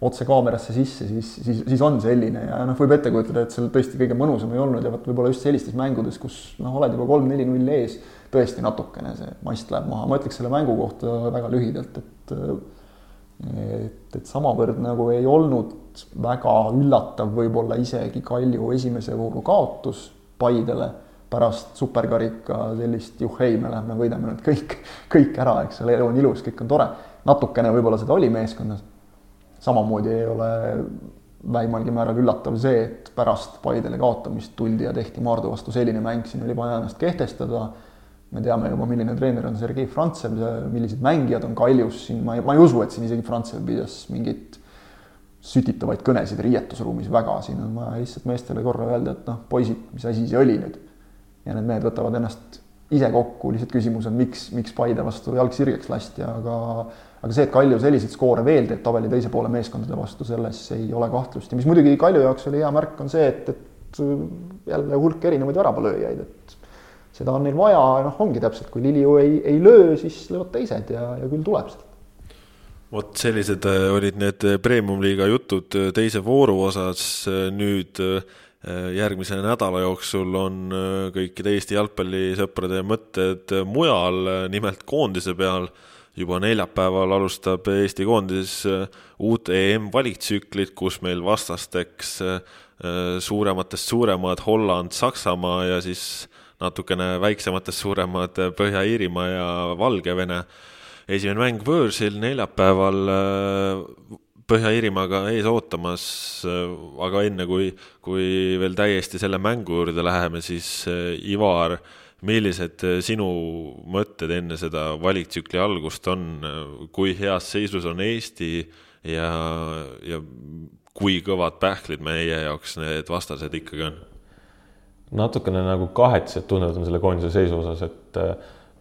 otse kaamerasse sisse, siis, siis, siis on selline ja noh, võib ette kujutada, et seal tõesti kõige mõnusam ei olnud ja vot võib-olla just sellistes mängudes, kus noh, oled juba kolm-neli-null ees, tõesti natukene see mast läheb maha, ma ütleks selle mängu kohta väga lühidalt, et et, et samavõrd nagu ei olnud väga üllatav võib-olla isegi Kalju esimese vooru kaotus Paidele pärast superkarika sellist juhhei, me läheme, võidame nüüd kõik, kõik ära, eks ole, elu on ilus, kõik on tore. natukene võib-olla seda oli meeskonnas. samamoodi ei ole vähimalgi määral üllatav see, et pärast Paidele kaotamist tuldi ja tehti Maardu vastu selline mäng, siin oli vaja ennast kehtestada me teame juba, milline treener on Sergei Frantsev, millised mängijad on kaljus. Siin, ma ei, ma ei usu, et siin isegi Frantsev pidas mingeid sütitavaid kõnesid riietusruumis väga, siin on vaja lihtsalt meestele korra öelda, et noh, poisid, mis asi see oli nüüd. ja need mehed võtavad ennast ise kokku, lihtsalt küsimus on, miks, miks Paide vastu jalg sirgeks lasti, aga aga see, et Kalju selliseid skoore veel teeb tabeli teise poole meeskondade vastu, selles ei ole kahtlust. Ja mis muidugi Kalju jaoks oli hea märk, on see, et, et jälle hulk erinevaid väravalööjaid, et seda on neil vaja, noh, ongi täpselt, kui Liliu ei, ei löö, siis löövad teised ja, ja küll tuleb sealt vot sellised äh, olid need äh, premium-liiga jutud äh, teise vooru osas, nüüd järgmise nädala jooksul on kõikide Eesti jalgpallisõprade mõtted mujal, nimelt koondise peal. juba neljapäeval alustab Eesti koondis uut EM-valiktsüklit, kus meil vastasteks suurematest suuremad Holland, Saksamaa ja siis natukene väiksematest suuremad Põhja-Iirimaa ja Valgevene. esimene mäng võõrsil neljapäeval äh, Põhja-Iirimaaga ees ootamas, äh, aga enne kui, kui veel täiesti selle mängu juurde läheme, siis Ivar, millised sinu mõtted enne seda valiktsükli algust on, kui heas seisus on Eesti ja, ja kui kõvad pähklid meie jaoks need vastased ikkagi on? Natukene nagu kahetsed tunnevad on selle koondise seisu osas, et äh,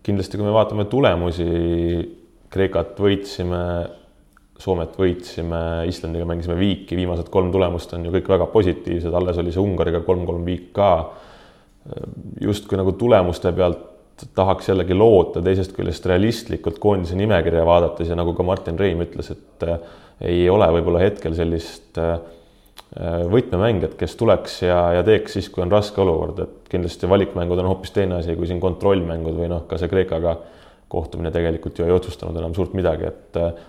kindlasti, kui me vaatame tulemusi, Kreekat võitsime, Soomet võitsime, Islandiga mängisime viiki, viimased kolm tulemust on ju kõik väga positiivsed, alles oli see Ungariga kolm-kolm viik ka. justkui nagu tulemuste pealt tahaks jällegi loota, teisest küljest realistlikult koondise nimekirja vaadates ja nagu ka Martin Reim ütles, et äh, ei ole võib-olla hetkel sellist Äh, võtmemängijad, kes tuleks ja, ja teeks siis, kui on raske olukord, et kindlasti valikmängud on hoopis teine asi kui siin kontrollmängud või noh, ka see Kreekaga kohtumine tegelikult ju ei otsustanud enam suurt midagi, et äh,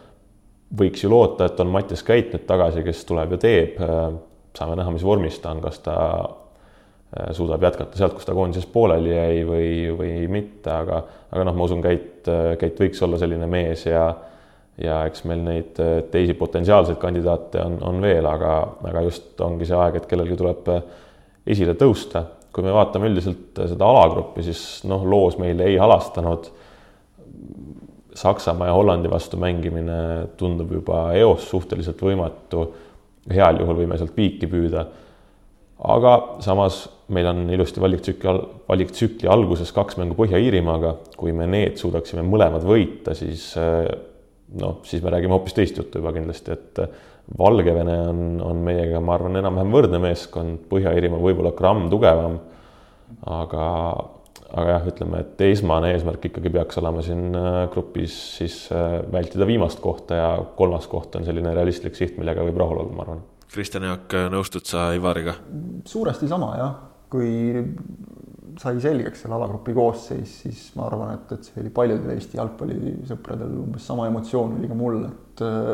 võiks ju loota, et on Mattias Käit nüüd tagasi, kes tuleb ja teeb. Äh, saame näha, mis vormis ta on, kas ta suudab jätkata sealt, kus ta koondises pooleli jäi või, või mitte, aga, aga noh, ma usun, Käit, Käit võiks olla selline mees ja ja eks meil neid äh, teisi potentsiaalseid kandidaate on, on veel, aga, aga just ongi see aeg, et kellelgi tuleb äh, esile tõusta. kui me vaatame üldiselt äh, seda alagruppi, siis noh, loos meil ei halastanud. Saksamaa ja Hollandi vastu mängimine tundub juba eos suhteliselt võimatu. heal juhul võime sealt piiki püüda. aga samas meil on ilusti valiktsükli, valiktsükli alguses kaks mängu Põhja-Iirimaaga, kui me need suudaksime mõlemad võita, siis noh, siis me räägime hoopis teist juttu juba kindlasti, et Valgevene on, on meiega, ma arvan, enam-vähem võrdne meeskond, Põhja-Iirimaa võib-olla gramm tugevam, aga, aga jah, ütleme, et esmane eesmärk ikkagi peaks olema siin äh, grupis siis äh, vältida viimast kohta ja kolmas koht on selline realistlik siht, millega võib rahul olla, ma arvan. Kristjan Jaak, nõustud sa Ivariga? suuresti sama jah, kui sai selgeks selle alagrupi koosseis, siis ma arvan, et, et see oli paljudel Eesti jalgpallisõpradel umbes sama emotsioon oli ka mul, et äh,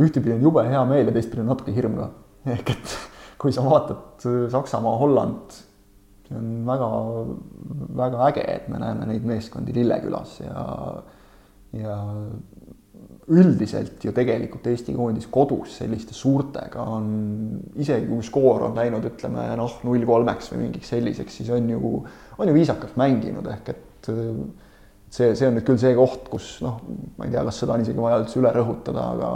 ühtepidi on jube hea meel ja teistpidi on natuke hirm ka. ehk et kui sa vaatad äh, Saksamaa, Holland, see on väga, väga äge, et me näeme neid meeskondi Lillekülas ja, ja üldiselt ju tegelikult Eesti koondis kodus selliste suurtega on, isegi kui skoor on läinud, ütleme noh, null kolmeks või mingiks selliseks, siis on ju, on ju viisakalt mänginud, ehk et see, see on nüüd küll see koht, kus noh, ma ei tea, kas seda on isegi vaja üldse üle rõhutada, aga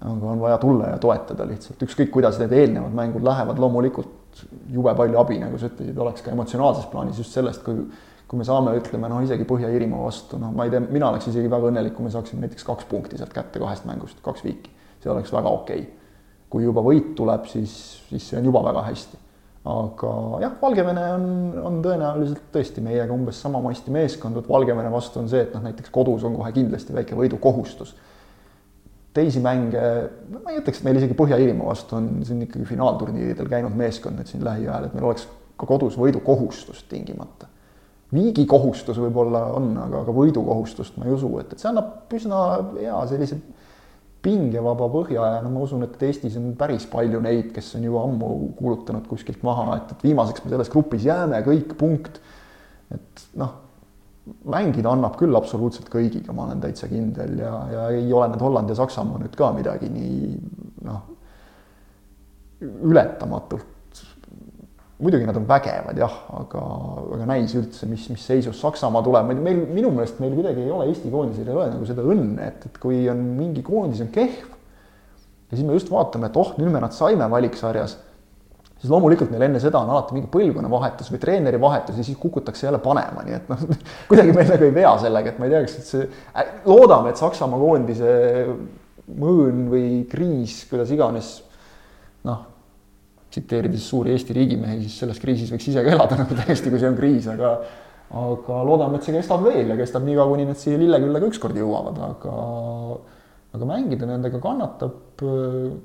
aga on vaja tulla ja toetada lihtsalt, ükskõik kuidas need eelnevad mängud lähevad, loomulikult jube palju abi, nagu sa ütlesid, oleks ka emotsionaalses plaanis just sellest, kui kui me saame, ütleme noh, isegi Põhja-Iirimaa vastu, noh, ma ei tea, mina oleks isegi väga õnnelik, kui me saaksime näiteks kaks punkti sealt kätte kahest mängust, kaks viiki. see oleks väga okei okay.. kui juba võit tuleb, siis, siis see on juba väga hästi. aga jah, Valgevene on, on tõenäoliselt tõesti meiega umbes sama masti meeskond, vot Valgevene vastu on see, et noh, näiteks kodus on kohe kindlasti väike võidukohustus. teisi mänge, no ma ei ütleks, et meil isegi Põhja-Iirimaa vastu on siin ikkagi finaalturniiridel käinud meeskond nüüd siin lähiajal, et meil oleks ka kodus võidukohustust tingimata viigikohustus võib-olla on, aga, aga võidukohustust ma ei usu, et, et see annab üsna hea sellise pingevaba põhja ja no ma usun, et Eestis on päris palju neid, kes on juba ammu kuulutanud kuskilt maha, et, et viimaseks me selles grupis jääme, kõik punkt. et noh, mängida annab küll absoluutselt kõigiga, ma olen täitsa kindel ja, ja ei ole need Holland ja Saksamaa nüüd ka midagi nii noh, ületamatult muidugi nad on vägevad jah, aga, aga näis üldse, mis, mis seisus Saksamaa tuleb, meil minu meelest meil kuidagi ei ole Eesti koondisel ei ole nagu seda õnne, et, et kui on mingi koondis on kehv ja siis me just vaatame, et oh, nüüd me nad saime valiksarjas, siis loomulikult meil enne seda on alati mingi põlvkonnavahetus või treenerivahetus ja siis kukutakse jälle panema, nii et noh, kuidagi meil nagu ei vea sellega, et ma ei tea, kas see, loodame, et Saksamaa koondise mõõn või kriis, kuidas iganes, noh tsiteerides suuri Eesti riigimehi, siis selles kriisis võiks ise ka elada nagu täiesti, kui see on kriis, aga aga loodame, et see kestab veel ja kestab nii kaua, kuni nad siia Lillekülla ka ükskord jõuavad, aga aga mängida nendega kannatab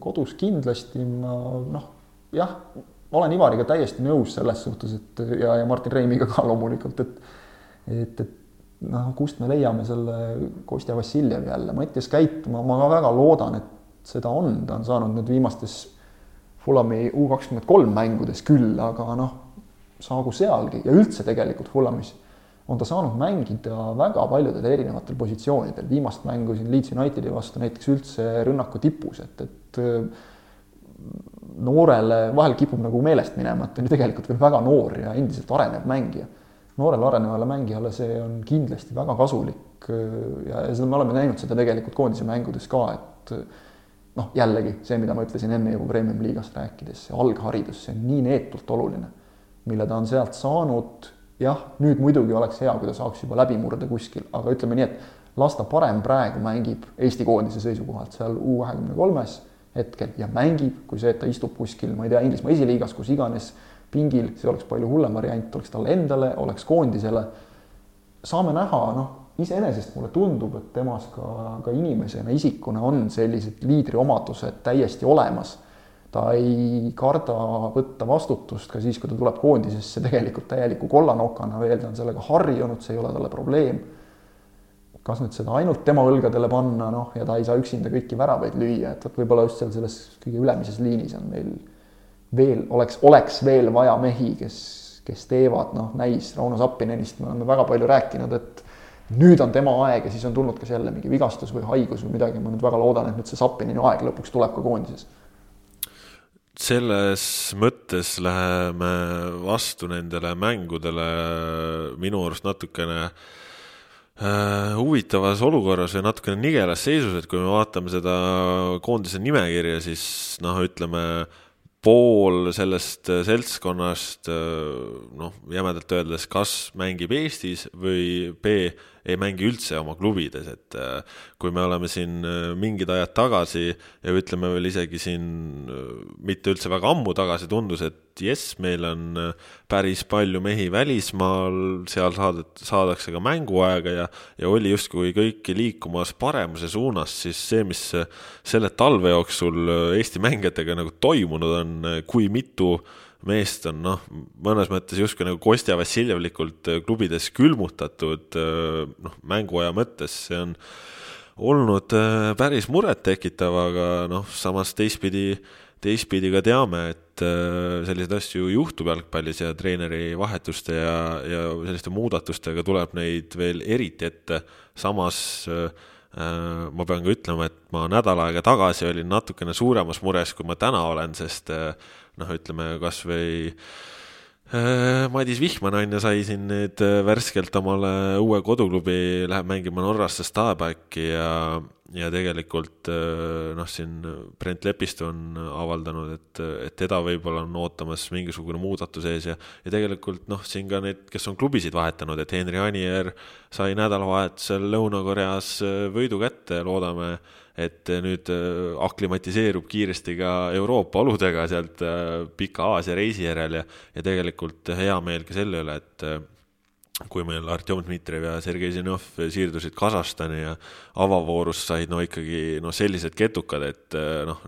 kodus kindlasti ma noh, jah, olen Ivariga täiesti nõus selles suhtes, et ja, ja Martin Reimiga ka loomulikult, et et, et noh, kust me leiame selle Kostja Vassiljevi jälle, Mattias Käit, ma, ma ka väga loodan, et seda on, ta on saanud nüüd viimastes Fulami U kakskümmend kolm mängudes küll, aga noh, saagu sealgi ja üldse tegelikult Fulamis on ta saanud mängida väga paljudel erinevatel positsioonidel, viimast mängu siin Leeds Unitedi vastu näiteks üldse rünnaku tipus, et, et äh, noorele vahel kipub nagu meelest minema, et ta on ju tegelikult veel väga noor ja endiselt arenev mängija. noorele arenevale mängijale see on kindlasti väga kasulik äh, ja, ja seda me oleme näinud seda tegelikult koondise mängudes ka, et noh, jällegi see, mida ma ütlesin enne juba premium-liigast rääkides, see algharidus, see on nii neetult oluline, mille ta on sealt saanud. jah, nüüd muidugi oleks hea, kui ta saaks juba läbi murda kuskil, aga ütleme nii, et las ta parem praegu mängib Eesti koondise seisukohalt seal U kahekümne kolmes hetkel ja mängib, kui see, et ta istub kuskil, ma ei tea, Inglismaa esiliigas, kus iganes pingil, see oleks palju hullem variant, oleks talle endale, oleks koondisele. saame näha, noh iseenesest mulle tundub, et temas ka, ka inimesena, isikuna on sellised liidriomadused täiesti olemas. ta ei karda võtta vastutust ka siis, kui ta tuleb koondisesse tegelikult täieliku kollanokana veel, ta on sellega harjunud, see ei ole talle probleem. kas nüüd seda ainult tema õlgadele panna, noh, ja ta ei saa üksinda kõiki väravaid lüüa, et vot võib-olla just seal selles kõige ülemises liinis on meil veel, oleks, oleks veel vaja mehi, kes, kes teevad, noh, näis Rauno Sappinenist me oleme väga palju rääkinud, et nüüd on tema aeg ja siis on tulnud kas jälle mingi vigastus või haigus või midagi, ma nüüd väga loodan, et nüüd see Sapinini aeg lõpuks tuleb ka koondises. selles mõttes läheme vastu nendele mängudele minu arust natukene äh, huvitavas olukorras või natukene nigelas seisus, et kui me vaatame seda koondise nimekirja, siis noh, ütleme pool sellest seltskonnast noh, jämedalt öeldes, kas mängib Eestis või B ei mängi üldse oma klubides, et äh, kui me oleme siin äh, mingid ajad tagasi ja ütleme veel isegi siin äh, mitte üldse väga ammu tagasi tundus, et jess, meil on päris palju mehi välismaal, seal saadet-, saadakse ka mänguaega ja, ja oli justkui kõik liikumas paremuse suunas, siis see, mis selle talve jooksul Eesti mängijatega nagu toimunud on, kui mitu äh, meest on noh, mõnes mõttes justkui nagu Kostja Vassiljevlikult äh, klubides külmutatud äh, noh, mänguaja mõttes, see on olnud äh, päris murettekitav, aga noh, samas teistpidi, teistpidi ka teame, et selliseid asju juhtub jalgpallis ja treeneri vahetuste ja, ja selliste muudatustega tuleb neid veel eriti ette, samas ma pean ka ütlema, et ma nädal aega tagasi olin natukene suuremas mures, kui ma täna olen, sest noh, ütleme kasvõi äh, Madis Vihman on ju, sai siin nüüd äh, värskelt omale uue koduklubi, läheb mängima Norrasse Stabäki ja, ja tegelikult äh, noh, siin Brent Lepistu on avaldanud, et, et teda võib-olla on ootamas mingisugune muudatus ees ja, ja tegelikult noh, siin ka need, kes on klubisid vahetanud, et Henri Anier sai nädalavahetusel Lõuna-Koreas võidu kätte, loodame et nüüd äh, aklimatiseerub kiiresti ka Euroopa oludega sealt äh, pika Aasia reisi järel ja, ja tegelikult hea meel ka selle üle, et kui meil Artjom Dmitrijev ja Sergei Zinov siirdusid Kasahstani ja avavoorus said no ikkagi noh, sellised ketukad, et noh,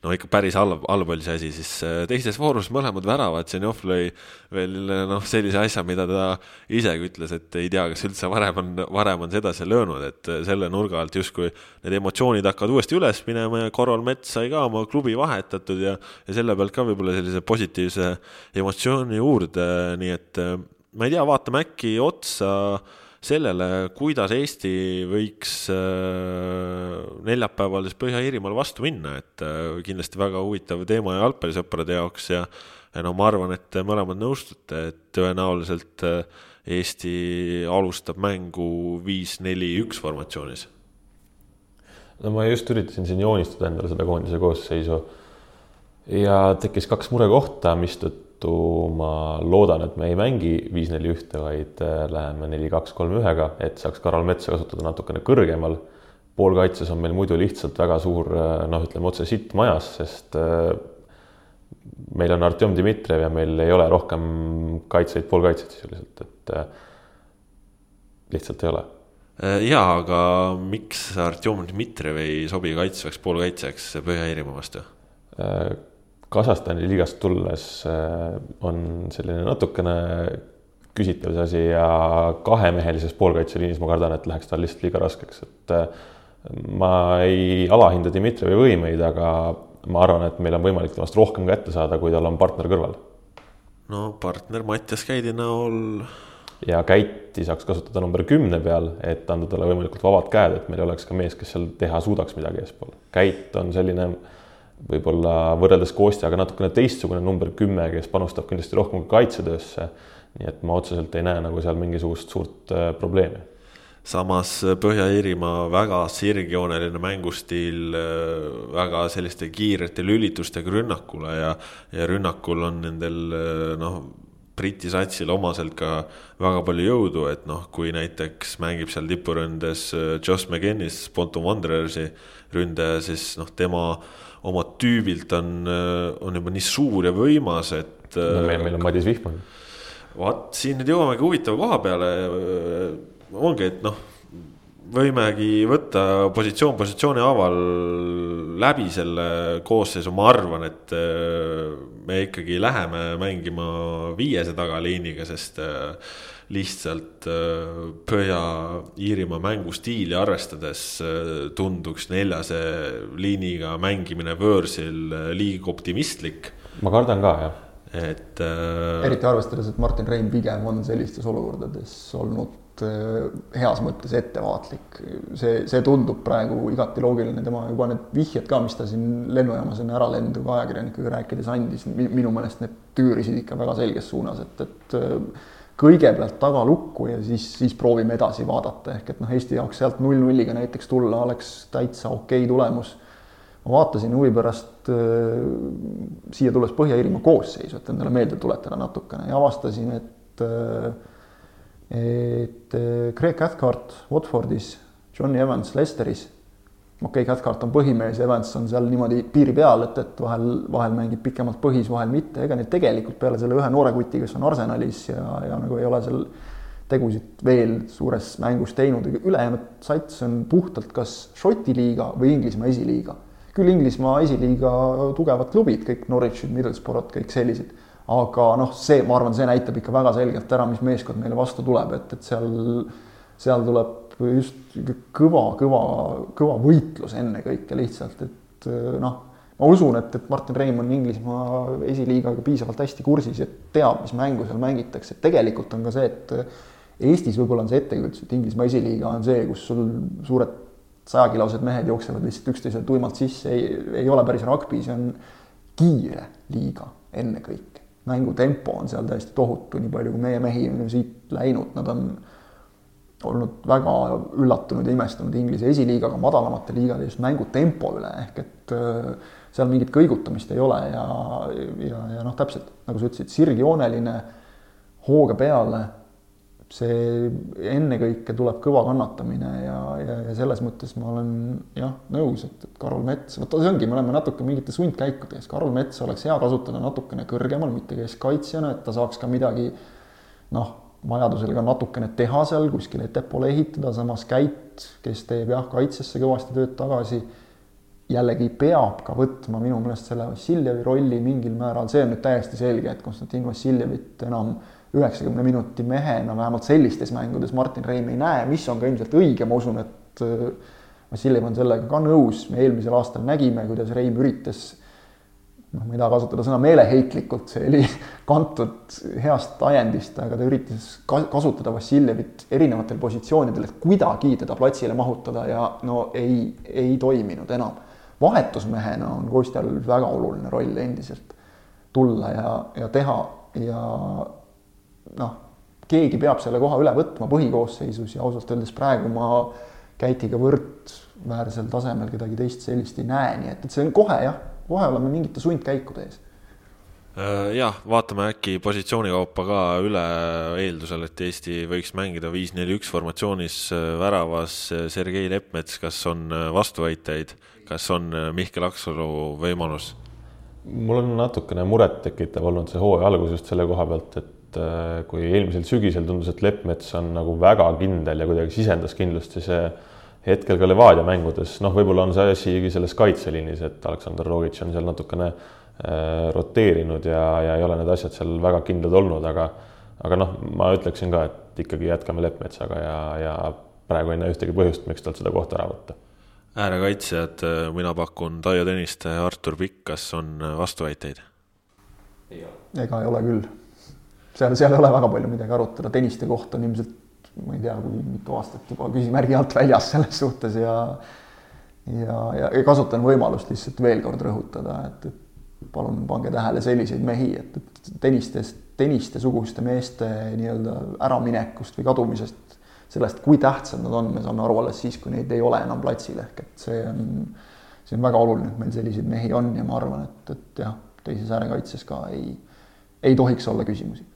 no ikka päris halb, halb oli see asi, siis äh, teises voorus mõlemad väravad, Zenjov lõi veel noh, sellise asja, mida ta isegi ütles, et ei tea, kas üldse varem on, varem on sedasi löönud, et äh, selle nurga alt justkui need emotsioonid hakkavad uuesti üles minema ja Karol Mets sai ka oma klubi vahetatud ja, ja selle pealt ka võib-olla sellise positiivse emotsiooni juurde, nii et äh, ma ei tea, vaatame äkki otsa äh, sellele, kuidas Eesti võiks äh, neljapäeval siis Põhja-Iirimaal vastu minna, et äh, kindlasti väga huvitav teema jalgpallisõprade jaoks ja ja no ma arvan, et mõlemad nõustute, et tõenäoliselt äh, Eesti alustab mängu viis-neli-üks formatsioonis. no ma just üritasin siin joonistada endale seda koondise koosseisu ja tekkis kaks murekohta, mistõttu seetõttu ma loodan, et me ei mängi viis-neli ühte, vaid äh, läheme neli-kaks-kolm ühega, et saaks Karol Metsa kasutada natukene kõrgemal. poolkaitses on meil muidu lihtsalt väga suur äh, noh, ütleme otse sitt majas, sest äh, meil on Artjom Dmitrijev ja meil ei ole rohkem kaitsjaid, poolkaitsjaid sisuliselt, et lihtsalt ei ole jaa, aga miks Artjom Dmitrijev ei sobi kaitsvaks poolkaitsjaks Põhja-Iirimaa vastu? Kasahstani liigast tulles äh, on selline natukene küsitav see asi ja kahemehelises poolkaitseliinis ma kardan, et läheks tal lihtsalt liiga raskeks, et äh, ma ei alahinda Dmitrijevi võimeid, aga ma arvan, et meil on võimalik temast rohkem kätte saada, kui tal on partner kõrval. no partner Mattias Käidi näol. ja Käiti saaks kasutada number kümne peal, et anda talle võimalikult vabad käed, et meil oleks ka mees, kes seal teha suudaks midagi eespool. Käit on selline võib-olla võrreldes Kostjaga natukene teistsugune number kümme, kes panustab kindlasti rohkem ka kaitsetöösse. nii et ma otseselt ei näe nagu seal mingisugust suurt äh, probleemi. samas äh, Põhja-Iirimaa väga sirgjooneline mängustiil, äh, väga selliste kiirete lülitustega rünnakule ja, ja rünnakul on nendel noh, Briti satsil omaselt ka väga palju jõudu, et noh, kui näiteks mängib seal tipuründes Josh McGinnis, Ponto Wanderersi ründaja, siis noh, tema oma tüübilt on, äh, on juba nii suur ja võimas, et no,. meil, meil on Madis Vihman. vaat siin nüüd jõuamegi huvitava koha peale. Äh, ongi, et noh, võimegi võtta positsioon positsiooni haaval läbi selle koosseisu, ma arvan, et äh, me ikkagi läheme mängima viiese tagaliiniga, sest lihtsalt äh, Põhja-Iirimaa mängustiili arvestades äh, tunduks neljase liiniga mängimine võõrsil äh, liiga optimistlik. ma kardan ka, jah. et äh.... eriti arvestades, et Martin Rein pigem on sellistes olukordades olnud heas mõttes ettevaatlik. see, see tundub praegu igati loogiline, tema juba need vihjed ka, mis ta siin lennujaamas enne äralendu ka ajakirjanikega rääkides andis, minu meelest need tüürisid ikka väga selges suunas, et, et kõigepealt tagalukku ja siis, siis proovime edasi vaadata, ehk et noh, Eesti jaoks sealt null nulliga näiteks tulla oleks täitsa okei tulemus. ma vaatasin huvi pärast äh, siia tulles Põhja-Iirimaa koosseisu, et endale meelde tuletada natukene ja avastasin, et äh, et äh, Craig Cathcart Watfordis, Johnny Evans Leicesteris, okei okay,, Cathcart on põhimees, Evans on seal niimoodi piiri peal, et, et vahel, vahel mängib pikemalt põhis, vahel mitte, ega neil tegelikult peale selle ühe noore kuti, kes on Arsenalis ja, ja nagu ei ole seal tegusid veel suures mängus teinud, ülejäänud sats on puhtalt kas Šoti liiga või Inglismaa esiliiga küll Inglismaa esiliiga tugevad klubid, kõik Norwichid, Middlesbrough'd, kõik sellised. aga noh, see, ma arvan, see näitab ikka väga selgelt ära, mis meeskond meile vastu tuleb, et, et seal, seal tuleb just kõva, kõva, kõva võitlus ennekõike lihtsalt, et noh, ma usun, et, et Martin Reim on Inglismaa esiliigaga piisavalt hästi kursis ja teab, mis mängu seal mängitakse, et tegelikult on ka see, et Eestis võib-olla on see ettekujutus, et Inglismaa esiliiga on see, kus sul suured sajakilosed mehed jooksevad lihtsalt üksteisele tuimalt sisse, ei, ei ole päris rugby, see on kiire liiga ennekõike. mängutempo on seal täiesti tohutu, nii palju kui meie mehi on siit läinud, nad on olnud väga üllatunud ja imestunud Inglise esiliigaga, madalamate liigade just mängutempo üle, ehk et äh, seal mingit kõigutamist ei ole ja, ja, ja noh, täpselt nagu sa ütlesid, sirgjooneline, hooga peale see ennekõike tuleb kõva kannatamine ja, ja, ja selles mõttes ma olen jah, nõus, et, et Karol Mets, vot see ongi, me oleme natuke mingites sundkäikudes, Karol Mets oleks hea kasutada natukene kõrgemal, mitte keskkaitsjana, et ta saaks ka midagi noh, vajadusel ka natukene teha seal kuskil ettepoole ehitada, samas Käit, kes teeb jah, kaitsesse kõvasti tööd tagasi, jällegi peab ka võtma minu meelest selle Vassiljevi rolli mingil määral, see on nüüd täiesti selge, et Konstantin Vassiljevit enam üheksakümne minuti mehena, vähemalt sellistes mängudes Martin Reim ei näe, mis on ka ilmselt õige, ma usun, et äh, Vassiljev on sellega ka nõus, me eelmisel aastal nägime, kuidas Reim üritas noh, ma ei taha kasutada sõna meeleheitlikult, see oli kantud heast ajendist, aga ta üritas kasutada Vassiljevit erinevatel positsioonidel, et kuidagi teda platsile mahutada ja no ei, ei toiminud enam. vahetusmehena on Kostjal väga oluline roll endiselt tulla ja, ja teha ja noh, keegi peab selle koha üle võtma põhikoosseisus ja ausalt öeldes praegu ma Käitiga võrdväärsel tasemel kedagi teist sellist ei näe, nii et, et see on kohe jah, kohe oleme mingite sundkäikude ees äh, jah, vaatame äkki positsiooni kaupa ka üle, eeldusel, et Eesti võiks mängida viis-neli-üks formatsioonis äh, väravas äh, Sergei Leppmets, kas on vastuväiteid, kas on Mihkel Aksalu võimalus? mul on natukene murettekitav olnud see hooaja algus just selle koha pealt, et äh, kui eelmisel sügisel tundus, et Leppmets on nagu väga kindel ja kuidagi sisendas kindlust, siis hetkel ka Levadia mängudes, noh, võib-olla on see asi selles kaitseliinis, et Aleksandr Rogic on seal natukene äh, roteerinud ja, ja ei ole need asjad seal väga kindlad olnud, aga aga noh, ma ütleksin ka, et ikkagi jätkame Leppmetsaga ja, ja praegu ei näe ühtegi põhjust, miks talt seda kohta ära võtta. äärekaitsjad, äh, mina pakun Taio Tõniste, Artur Pikk, kas on vastuväiteid? ega ei ole küll seal, seal ei ole väga palju midagi arutada, tenniste koht on ilmselt ma ei tea, kui mitu aastat juba küsimärgi alt väljas selles suhtes ja ja, ja, ja kasutan võimalust lihtsalt veel kord rõhutada, et, et palun pange tähele selliseid mehi, et, et tennistest, tenistesuguste meeste nii-öelda äraminekust või kadumisest, sellest, kui tähtsad nad on, me saame aru alles siis, kui neid ei ole enam platsil, ehk et see on, see on väga oluline, et meil selliseid mehi on ja ma arvan, et, et jah, teises äärekaitses ka ei, ei tohiks olla küsimusi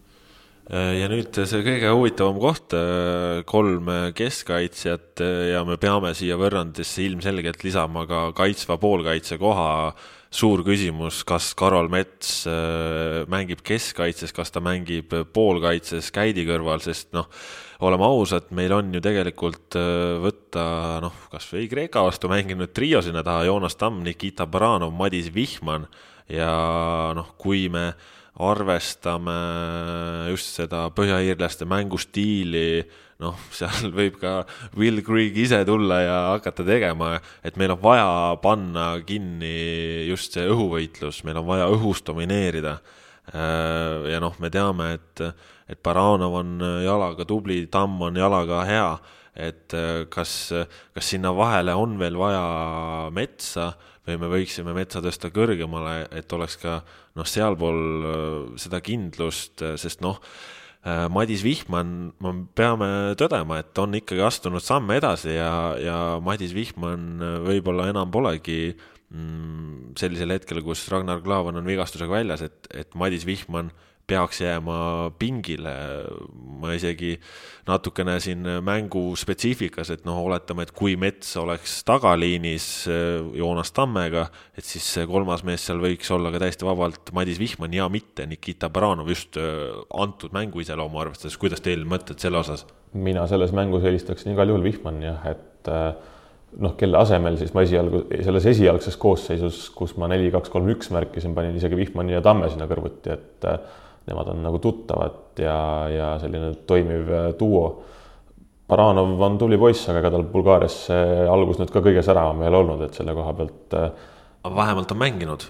ja nüüd see kõige huvitavam koht, äh, kolm keskkaitsjat äh, ja me peame siia võrrandisse ilmselgelt lisama ka kaitsva poolkaitse koha. suur küsimus, kas Karol Mets mängib keskkaitses, kas ta mängib poolkaitses käidi kõrval, sest noh, oleme ausad, meil on ju tegelikult võtta noh, kasvõi Kreeka vastu mänginud trio sinna taha, Joonas Tamm, Nikita Baranov, Madis Vihman ja noh, kui me arvestame just seda põhjaiirlaste mängustiili, noh, seal võib ka Will Greig ise tulla ja hakata tegema, et meil on vaja panna kinni just see õhuvõitlus, meil on vaja õhus domineerida. Äh, ja noh, me teame, et, et Baranov on jalaga tubli, Tamm on jalaga hea, et kas, kas sinna vahele on veel vaja metsa või me võiksime metsa tõsta kõrgemale, et oleks ka noh, sealpool äh, seda kindlust, äh, sest noh, äh, Madis Vihman, me peame tõdema, et on ikkagi astunud samme edasi ja, ja Madis Vihman võib-olla enam polegi mm, sellisel hetkel, kus Ragnar Klavan on vigastusega väljas, et, et Madis Vihman peaks jääma pingile. ma isegi natukene siin mängu spetsiifikas, et noh, oletame, et kui Mets oleks tagaliinis äh, Joonas Tammega, et siis see kolmas mees seal võiks olla ka täiesti vabalt Madis Vihman ja mitte Nikita Baranov just äh, antud mängu iseloomu arvestades. kuidas teil mõtted selle osas? mina selles mängus eelistaksin igal juhul Vihmani jah, et äh, noh, kelle asemel siis ma esialgu, selles esialgses koosseisus, kus ma neli, kaks, kolm, üks märkisin, panin isegi Vihmani ja Tamme sinna kõrvuti, et nemad on nagu tuttavad ja, ja selline toimiv äh, duo. Baranov on tubli poiss, aga ega tal Bulgaarias see algus nüüd ka kõige säravam ei ole olnud, et selle koha pealt. Äh, aga vähemalt on mänginud.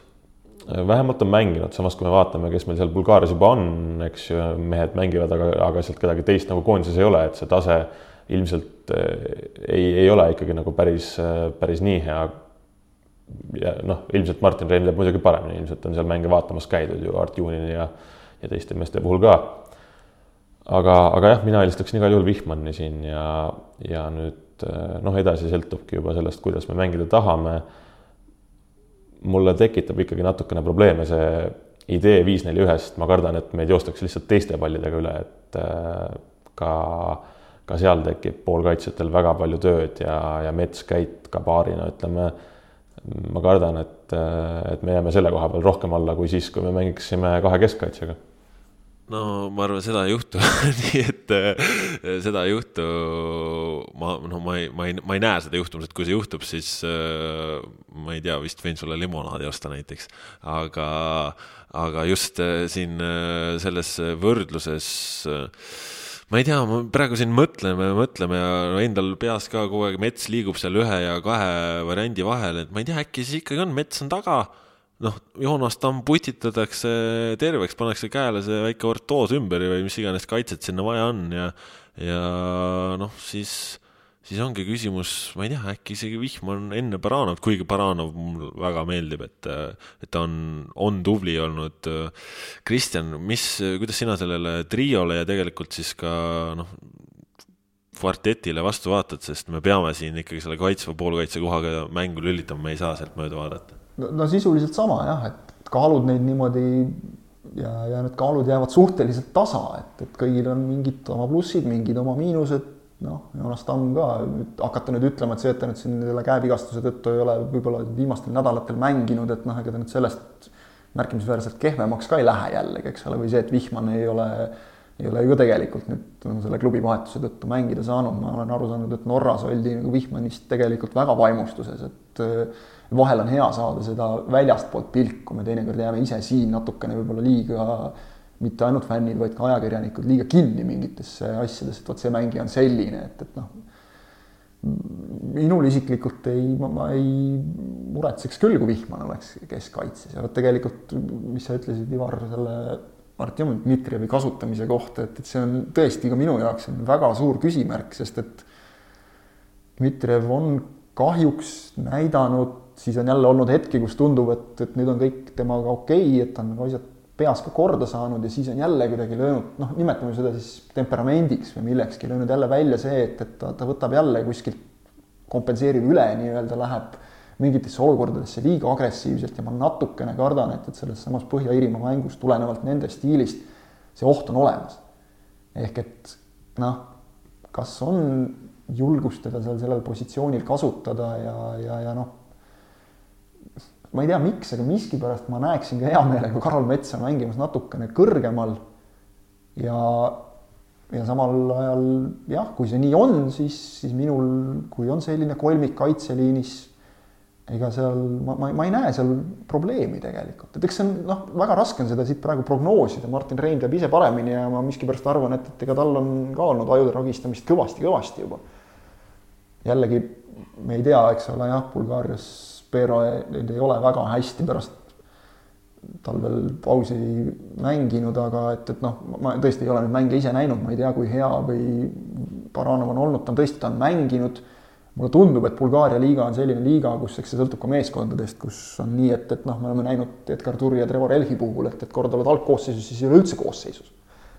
Äh, vähemalt on mänginud, samas kui me vaatame, kes meil seal Bulgaarias juba on, eks ju, mehed mängivad, aga, aga sealt kedagi teist nagu koondises ei ole, et see tase ilmselt ei, ei ole ikkagi nagu päris, päris nii hea ja noh, ilmselt Martin Rein teab muidugi paremini, ilmselt on seal mänge vaatamas käidud ju Art Juunini ja ja teiste meeste puhul ka. aga, aga jah, mina helistaksin igal juhul Vihmanni siin ja, ja nüüd noh, edasi sõltubki juba sellest, kuidas me mängida tahame. mulle tekitab ikkagi natukene probleeme see idee viis-neli ühest, ma kardan, et meid joostakse lihtsalt teiste pallidega üle, et äh, ka, ka seal tekib poolkaitsjatel väga palju tööd ja, ja Mets, Käit ka paarina, ütleme ma kardan, et, et me jääme selle koha peal rohkem alla kui siis, kui me mängiksime kahe keskkaitsjaga no ma arvan, seda ei juhtu. Nii et äh, seda ei juhtu, ma, noh, ma ei, ma ei, ma ei näe seda juhtumas, et kui see juhtub, siis äh, ma ei tea, vist võin sulle limonaadi osta näiteks, aga, aga just äh, siin selles võrdluses ma ei tea, ma praegu siin mõtleme, mõtleme ja endal peas ka kogu aeg mets liigub seal ühe ja kahe variandi vahel, et ma ei tea, äkki siis ikkagi on, mets on taga noh, Joonas Tamm putitatakse terveks, pannakse käele see väike ortoos ümber või mis iganes kaitset sinna vaja on ja, ja noh, siis, siis ongi küsimus, ma ei tea, äkki isegi Vihman enne Baranov, kuigi Baranov mulle väga meeldib, et, et ta on, on tubli olnud. Kristjan, mis, kuidas sina sellele triole ja tegelikult siis ka noh, kvartetile vastu vaatad, sest me peame siin ikkagi selle kaitsva poolkaitse kohaga mängu lülitama, me ei saa sealt mööda vaadata no, no sisuliselt sama jah, et kaalud neid niimoodi ja, ja need kaalud jäävad suhteliselt tasa, et, et kõigil on mingid oma plussid, mingid oma miinused, noh, Joonas Tamm ka, hakata nüüd ütlema, et see, et ta nüüd siin selle käevigastuse tõttu ei ole võib-olla viimastel nädalatel mänginud, et noh, ega ta nüüd sellest märkimisväärselt kehvemaks ka ei lähe jällegi, eks ole, või see, et Vihman ei ole, ei ole ju tegelikult nüüd no, selle klubi vahetuse tõttu mängida saanud, ma olen aru saanud, et Norras oldi nagu Vihmanist tegelikult väga vaimustuses, et vahel on hea saada seda väljastpoolt pilku, me teinekord jääme ise siin natukene võib-olla liiga, mitte ainult fännid, vaid ka ajakirjanikud liiga kinni mingitesse asjadesse, et vot see mängija on selline, et, et noh, minul isiklikult ei, ma ei muretseks küll, kui Vihman oleks keskkaitses. Ja vot tegelikult, mis sa ütlesid, Ivar, selle Artjom Dmitrijevi kasutamise kohta, et, et see on tõesti ka minu jaoks on väga suur küsimärk, sest et Dmitrijev on kahjuks näidanud siis on jälle olnud hetki, kus tundub, et, et nüüd on kõik temaga okei okay,, et on nagu asjad peas ka korda saanud ja siis on jälle kuidagi löönud, noh, nimetame seda siis temperamendiks või millekski, löönud jälle välja see, et, et ta, ta võtab jälle kuskilt, kompenseerib üle nii-öelda, läheb mingitesse olukordadesse liiga agressiivselt ja ma natukene kardan, et, et selles samas Põhja-Iirimaa mängus tulenevalt nende stiilist see oht on olemas. ehk et noh, kas on julgust teda seal sellel positsioonil kasutada ja, ja, ja noh ma ei tea, miks, aga miskipärast ma näeksin ka hea meelega Karol Metsa mängimas natukene kõrgemal. ja, ja samal ajal jah, kui see nii on, siis, siis minul, kui on selline kolmik kaitseliinis, ega seal ma, ma, ma ei näe seal probleemi tegelikult, et eks see on noh, väga raske on seda siit praegu prognoosida, Martin Rein teab ise paremini ja ma miskipärast arvan, et, et ega tal on ka olnud ajude ragistamist kõvasti-kõvasti juba. jällegi me ei tea, eks ole jah, Bulgaarias Pero nüüd ei ole väga hästi pärast talvel pausi mänginud, aga et, et noh, ma tõesti ei ole neid mänge ise näinud, ma ei tea, kui hea või Baranov on olnud, ta on tõesti, ta on mänginud. mulle tundub, et Bulgaaria liiga on selline liiga, kus, eks see sõltub ka meeskondadest, kus on nii, et, et noh, me oleme näinud Edgar Turi ja Trevor Elhi puhul, et, et kord oled algkoosseisus, siis ei ole üldse koosseisus.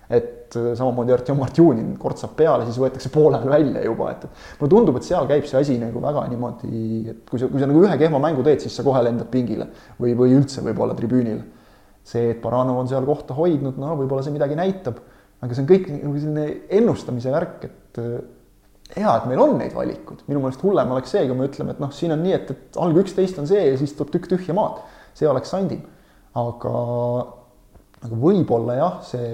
Et äh, samamoodi Artjom Martjunin kortsab peale, siis võetakse poole ajal välja juba, et mulle tundub, et seal käib see asi nagu väga niimoodi, et kui sa, kui sa nagu ühe kehva mängu teed, siis sa kohe lendad pingile või, või üldse võib-olla tribüünile. see, et Baranov on seal kohta hoidnud, no võib-olla see midagi näitab, aga see on kõik nagu selline ennustamise värk, et äh, hea, et meil on neid valikuid, minu meelest hullem oleks see, kui me ütleme, et noh, siin on nii, et, et alg üksteist on see ja siis tuleb tükk tühja maad. see oleks sandim. aga aga võib-olla jah, see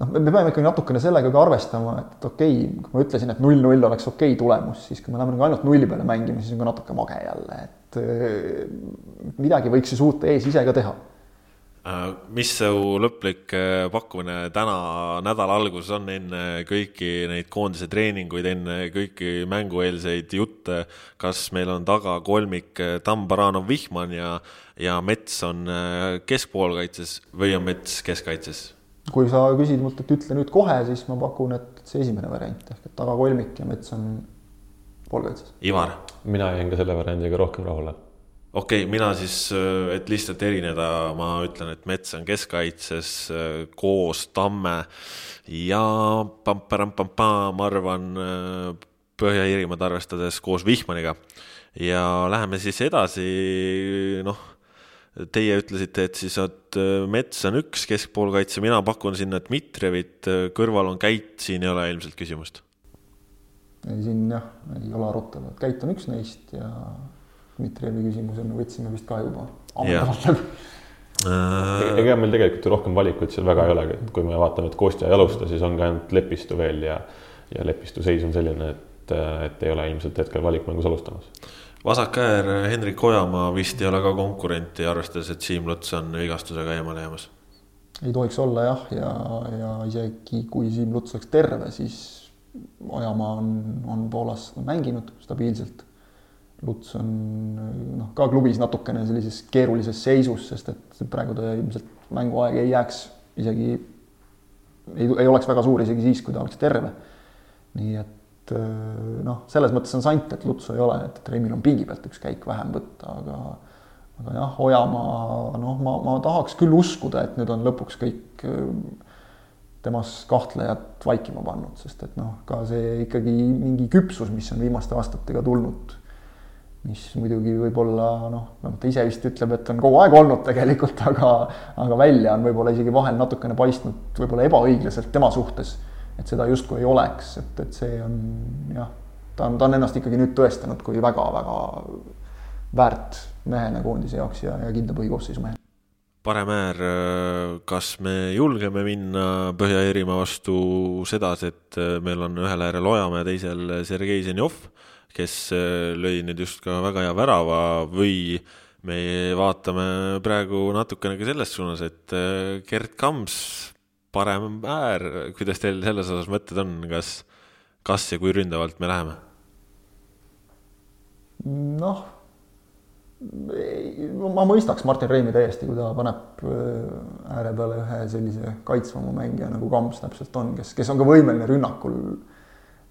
noh, me peame ikkagi natukene sellega ka arvestama, et okei okay,, kui ma ütlesin, et null-null oleks okei okay tulemus, siis kui me läheme nagu ainult nulli peale mängima, siis on ka natuke mage jälle, et eh, midagi võiks ju suuta ees ise ka teha mis su lõplik äh, pakkumine täna nädala alguses on enne kõiki neid koondise treeninguid, enne kõiki mängueelseid jutte, kas meil on taga kolmik äh, Tamm, Baranov, Vihman ja, ja Mets on keskpoolkaitses või on Mets keskkaitses? kui sa küsid mult, et ütle nüüd kohe, siis ma pakun, et see esimene variant ehk et taga kolmik ja Mets on poolkaitses. Ivar? mina jäin ka selle variandiga rohkem rahule okei okay,, mina siis, äh, et lihtsalt erineda, ma ütlen, et mets on keskkaitses äh, koos Tamme ja pam-pam-pam-pam, ma arvan äh, Põhja-Iirimaad arvestades koos Vihmaniga. ja läheme siis edasi, noh, teie ütlesite, et siis, et mets on üks keskpoolkaitse, mina pakun sinna Dmitrijevit, kõrval on Käit, siin ei ole ilmselt küsimust. siin jah, ei ole arutelu, et Käit on üks neist ja Dmitrijevi küsimuse me võtsime vist ka juba ammendavalt läbi ega meil tegelikult ju rohkem valikuid seal väga ei olegi, et kui me vaatame, et Kostja ei alusta, siis on ka ainult Lepistu veel ja ja Lepistu seis on selline, et, et ei ole ilmselt hetkel valikmängus alustamas. vasak äär Hendrik Ojamaa vist ei ole ka konkurenti, arvestades, et Siim Luts on vigastusega eemale jäämas. ei tohiks olla jah, ja, ja isegi kui Siim Luts oleks terve, siis Ojamaa on, on Poolas mänginud stabiilselt Luts on noh, ka klubis natukene sellises keerulises seisus, sest et praegu ta ilmselt mänguaeg ei jääks isegi, ei, ei oleks väga suur isegi siis, kui ta oleks terve. nii et noh, selles mõttes on sant, et Lutsu ei ole, et, Remil on pingi pealt üks käik vähem võtta, aga aga jah, Ojamaa, noh, ma, ma tahaks küll uskuda, et nüüd on lõpuks kõik temas kahtlejad vaikima pannud, sest et noh, ka see ikkagi mingi küpsus, mis on viimaste aastatega tulnud mis muidugi võib-olla noh, noh ta ise vist ütleb, et on kogu aeg olnud tegelikult, aga aga välja on võib-olla isegi vahel natukene paistnud võib-olla ebaõiglaselt tema suhtes. et seda justkui ei oleks, et, et see on jah, ta on, ta on ennast ikkagi nüüd tõestanud kui väga-väga väärt mehena koondise jaoks ja, ja kindla põhikoosseisu mehena parem äär, kas me julgeme minna Põhja-Iirimaa vastu sedasi, et meil on ühel äärel Ojamäe, teisel Sergei Zenjov kes äh, lõi nüüd just ka väga hea värava või me vaatame praegu natukene ka selles suunas, et äh, Gerd Kams, parem äär, kuidas teil selles osas mõtted on, kas, kas ja kui ründavalt me läheme? noh, ma mõistaks Martin Reimi täiesti, kui ta paneb äh, ääre peale ühe sellise kaitsvama mängija nagu Kams täpselt on, kes, kes on ka võimeline rünnakul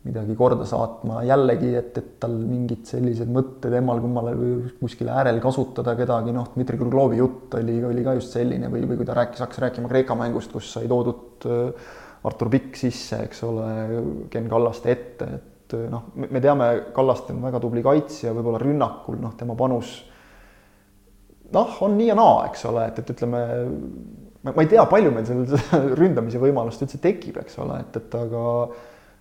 midagi korda saatma, jällegi, et, et tal mingid sellised mõtted emmal-kummal või kuskil äärel kasutada kedagi, noh, Dmitri Kruglovi jutt oli, oli ka just selline või, või kui ta rääkis, hakkas rääkima Kreeka mängust, kus sai toodud äh, Artur Pikk sisse, eks ole, Ken Kallaste ette, et äh, noh, me teame, Kallaste on väga tubli kaitsja, võib-olla rünnakul, noh, tema panus noh, on nii ja naa, eks ole, et, et ütleme, ma ei tea, palju meil seal ründamise võimalust üldse tekib, eks ole, et, et aga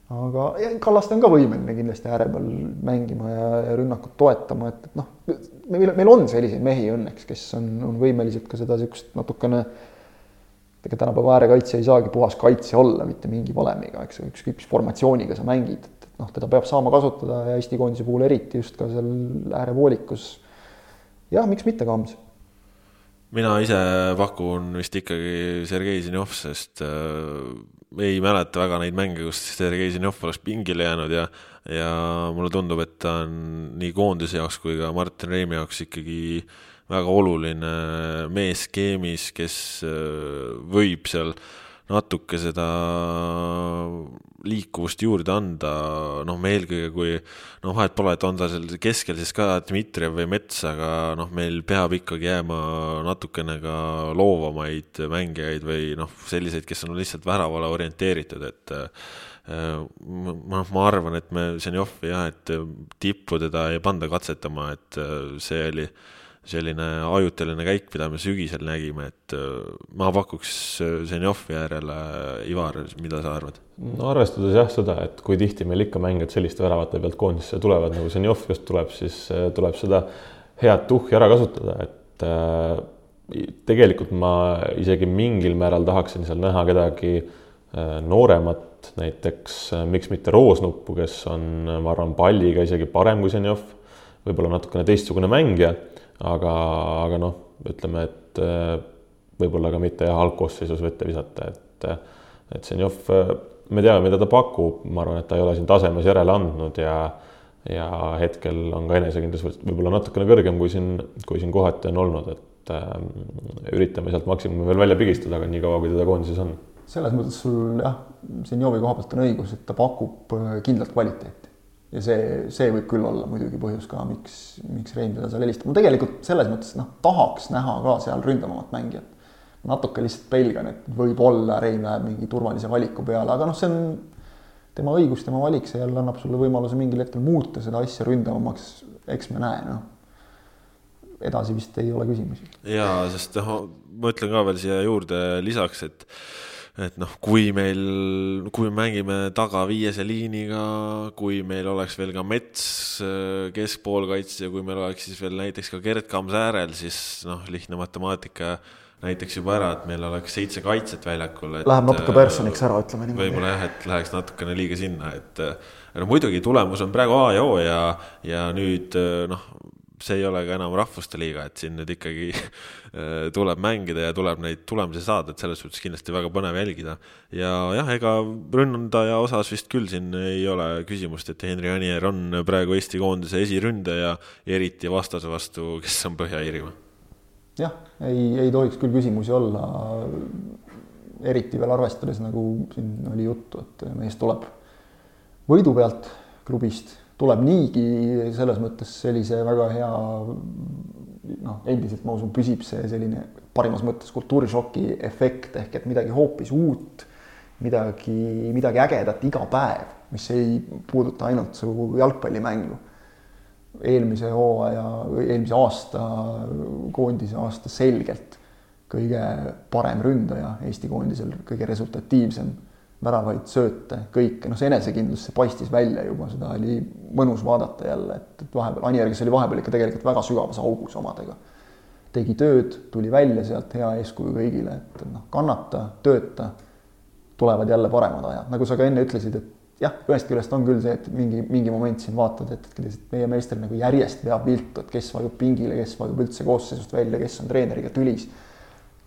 aga Kallaste on ka võimeline kindlasti ääre peal mängima ja, ja rünnakut toetama, et, et noh, meil, meil on selliseid mehi õnneks, kes on, on võimelised ka seda niisugust natukene ega tänapäeva äärekaitsja ei saagi puhas kaitsja olla mitte mingi valemiga, eks ju, ükskõik mis formatsiooniga sa mängid, et, et noh, teda peab saama kasutada ja Eesti koondise puhul eriti just ka seal äärevoolikus. jah, miks mitte Kams mina ise pakun vist ikkagi Sergei Zinjov, sest äh, ei mäleta väga neid mänge, kus Sergei Zinjov oleks pingile jäänud ja, ja mulle tundub, et ta on nii koondise jaoks kui ka Martin Reimi jaoks ikkagi väga oluline mees skeemis, kes äh, võib seal natuke seda liikuvust juurde anda, noh, me eelkõige kui noh, vahet pole, et on ta seal keskel siis ka Dmitrijev või Mets, aga noh, meil peab ikkagi jääma natukene ka loovamaid mängijaid või noh, selliseid, kes on lihtsalt väravale orienteeritud, et ma, ma arvan, et me Zenjovi jah, et tippu teda ei panda katsetama, et see oli selline ajutiline käik, mida me sügisel nägime, et ma pakuks Zenjovi järele, Ivar, mida sa arvad? no arvestades jah seda, et kui tihti meil ikka mängijad selliste väravate pealt koondisse tulevad, nagu Zenjov just tuleb, siis tuleb seda head tuhhi ära kasutada, et äh, tegelikult ma isegi mingil määral tahaksin seal näha kedagi äh, nooremat, näiteks äh, miks mitte Roosnuppu, kes on, ma arvan, palliga isegi parem kui Zenjov, võib-olla natukene teistsugune mängija, aga, aga noh, ütleme, et äh, võib-olla ka mitte jah, algkoosseisus vette visata, et et Zenjov, äh, me teame, mida ta pakub, ma arvan, et ta ei ole siin tasemes järele andnud ja ja hetkel on ka enesekindlus võib-olla natukene kõrgem, kui siin, kui siin kohati on olnud, et äh, üritame sealt maksimumi veel välja pigistada, aga niikaua, kui teda koondises on selles mõttes sul jah, siin Jovi koha pealt on õigus, et ta pakub äh, kindlat kvaliteeti. Ja see, see võib küll olla muidugi põhjus ka, miks, miks Rein teda seal helistab. ma tegelikult selles mõttes noh, tahaks näha ka seal ründavamat mängijat. natuke lihtsalt pelgan, et võib-olla Rein läheb mingi turvalise valiku peale, aga noh, see on tema õigus, tema valik, see jälle annab sulle võimaluse mingil hetkel muuta seda asja ründavamaks, eks me näe, noh edasi vist ei ole küsimusi. jaa, sest noh, ma ütlen ka veel siia juurde lisaks, et et noh, kui meil, kui me mängime taga viiese liiniga, kui meil oleks veel ka Mets äh, keskpoolkaitsja, kui meil oleks siis veel näiteks ka Gerd Kams äärel, siis noh, lihtne matemaatika näiteks juba ära, et meil oleks seitse kaitset väljakul. Läheb natuke äh, personiks ära, ütleme niimoodi. võib-olla jah, et läheks natukene liiga sinna, et no muidugi tulemus on praegu A ja O ja, ja nüüd noh, see ei ole ka enam rahvuste liiga, et siin nüüd ikkagi äh, tuleb mängida ja tuleb neid tulemusi saada, et selles suhtes kindlasti väga põnev jälgida. ja jah, ega ründaja osas vist küll siin ei ole küsimust, et Henri Anier on praegu Eesti koondise esiründaja, eriti vastase vastu, kes on Põhja-Iirimaa. jah, ei, ei tohiks küll küsimusi olla, eriti veel arvestades, nagu siin oli juttu, et mees tuleb võidu pealt klubist tuleb niigi selles mõttes sellise väga hea noh, endiselt ma usun, püsib see selline parimas mõttes kultuurišoki efekt ehk et midagi hoopis uut, midagi, midagi ägedat iga päev, mis ei puuduta ainult su jalgpallimängu. eelmise hooaja, eelmise aasta koondise aasta selgelt kõige parem ründaja Eesti koondisel, kõige resultatiivsem väravaid, sööte, kõike, noh, see enesekindlus, see paistis välja juba, seda oli mõnus vaadata jälle, et, vahepeal, Anier, kes oli vahepeal ikka tegelikult väga sügavas augus omadega, tegi tööd, tuli välja sealt, hea eeskuju kõigile, et noh, kannata, tööta, tulevad jälle paremad ajad, nagu sa ka enne ütlesid, et jah, ühest küljest on küll see, et mingi, mingi moment siin vaatad, et, et meie meister nagu järjest veab viltu, et kes vajub pingile, kes vajub üldse koosseisust välja, kes on treeneriga tülis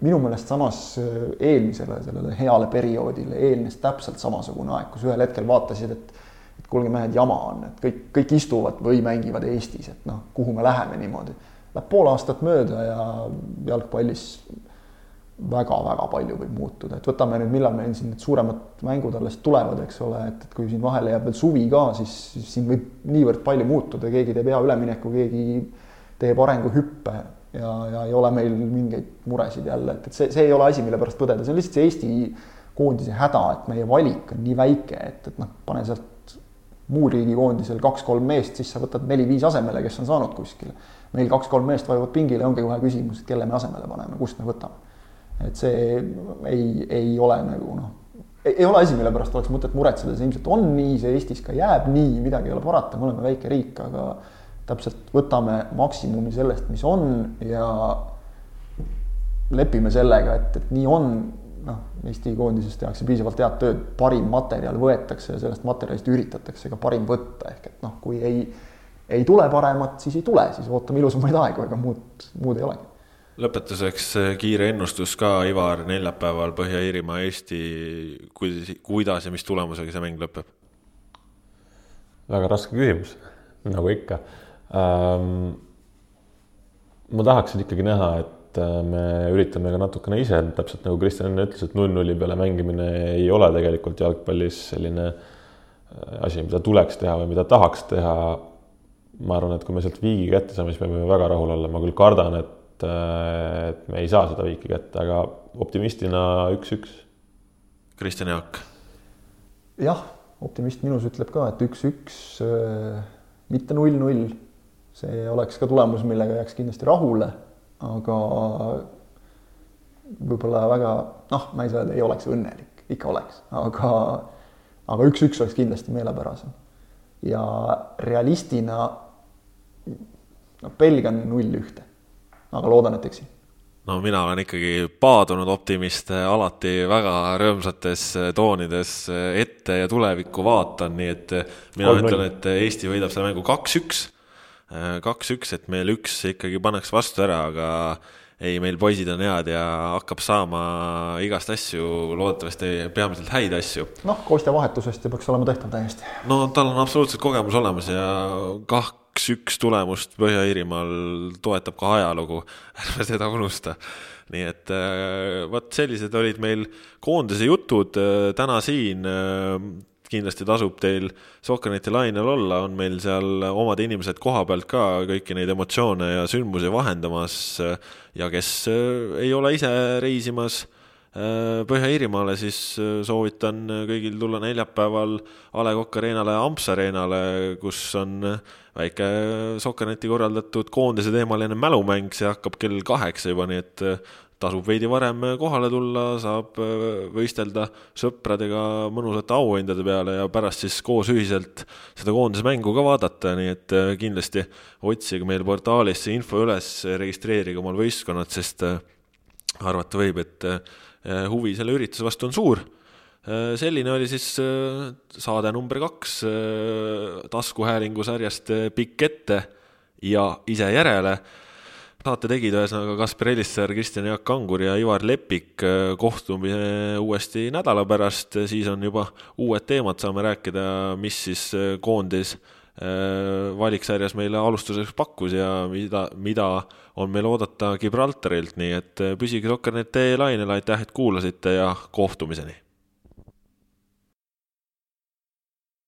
minu meelest samas äh, eelmisele sellele heale perioodile eelnes täpselt samasugune aeg, kus ühel hetkel vaatasid, et et kuulge, mehed, jama on, et kõik, kõik istuvad või mängivad Eestis, et noh, kuhu me läheme niimoodi. Läheb pool aastat mööda ja jalgpallis väga-väga palju võib muutuda, et võtame nüüd, millal meil siin need suuremad mängud alles tulevad, eks ole, et, et kui siin vahele jääb veel suvi ka, siis, siis siin võib niivõrd palju muutuda, keegi teeb hea ülemineku, keegi teeb arenguhüppe ja, ja ei ole meil mingeid muresid jälle, et, et see, see ei ole asi, mille pärast põdeda, see on lihtsalt see Eesti koondise häda, et meie valik on nii väike, et, et noh, pane sealt muu riigi koondisel kaks-kolm meest, siis sa võtad neli-viis asemele, kes on saanud kuskile. meil kaks-kolm meest vajuvad pingile, ongi kohe küsimus, et kelle me asemele paneme, kust me võtame. et see ei, ei ole nagu noh, ei ole asi, mille pärast oleks mõtet muretseda, see ilmselt on nii, see Eestis ka jääb nii, midagi ei ole parata, me oleme väike riik, aga täpselt võtame maksimumi sellest, mis on ja lepime sellega, et, et nii on, noh, Eesti koondises tehakse piisavalt head tööd, parim materjal võetakse ja sellest materjalist üritatakse ka parim võtta, ehk et noh, kui ei, ei tule paremat, siis ei tule, siis ootame ilusamaid aegu, ega muud, muud ei olegi. lõpetuseks kiire ennustus ka, Ivar, neljapäeval Põhja-Iirimaa, Eesti, kuidas, kuidas ja mis tulemusega see mäng lõpeb? väga raske küsimus, nagu ikka ähm,. ma tahaksin ikkagi näha, et et me üritame ka natukene ise, täpselt nagu Kristjan enne ütles, et null-nulli peale mängimine ei ole tegelikult jalgpallis selline asi, mida tuleks teha või mida tahaks teha. ma arvan, et kui me sealt viigi kätte saame, siis me võime väga rahul olla, ma küll kardan, et, et me ei saa seda viiki kätte, aga optimistina üks-üks. Kristjan Jaak. jah, optimist minus ütleb ka, et üks-üks, mitte null-null see oleks ka tulemus, millega jääks kindlasti rahule, aga võib-olla väga noh, ma ei saa öelda, ei oleks õnnelik, ikka oleks, aga aga üks-üks oleks kindlasti meelepärasem. ja realistina noh, pelgan null-ühte, aga loodan, et eksin. No mina olen ikkagi paadunud optimist, alati väga rõõmsates toonides ette ja tulevikku vaatan, nii et mina ütlen, et Eesti võidab selle mängu kaks-üks kaks-üks, et meil üks ikkagi pannakse vastu ära, aga ei, meil poisid on head ja hakkab saama igast asju, loodetavasti peamiselt häid asju. noh, Kostja vahetusest ju peaks olema tehtav täiesti. no tal on absoluutselt kogemus olemas ja kaks-üks tulemust Põhja-Iirimaal toetab ka ajalugu, ärme seda unusta nii et äh, vot sellised olid meil koondise jutud äh, täna siin kindlasti tasub teil Sokkerneti lainel olla, on meil seal omad inimesed koha pealt ka kõiki neid emotsioone ja sündmusi vahendamas ja kes äh, ei ole ise reisimas äh, Põhja-Iirimaale, siis äh, soovitan kõigil tulla neljapäeval A Le Coq Arena'le, Amps Arena'le, kus on väike Sokkerneti korraldatud koondise teemaline mälumäng, see hakkab kell kaheksa juba, nii et tasub veidi varem kohale tulla, saab äh, võistelda sõpradega mõnusate auhindade peale ja pärast siis koos ühiselt seda koondise mängu ka vaadata, nii et äh, kindlasti otsige meil portaalis see info üles, registreerige omal võistkonnad, sest äh, arvata võib, et huvi selle ürituse vastu on suur. selline oli siis saade number kaks taskuhäälingu sarjast Pikk ette ja ise järele saate tegid ühesõnaga Kaspar Elisser, Kristjan Jaak Kangur ja Ivar Lepik. kohtume uuesti nädala pärast, siis on juba uued teemad, saame rääkida, mis siis koondis äh, valiksarjas meile alustuseks pakkus ja mida, mida on meil oodata Gibraltarilt, nii et püsige Sokkernet lainel, aitäh, et kuulasite ja kohtumiseni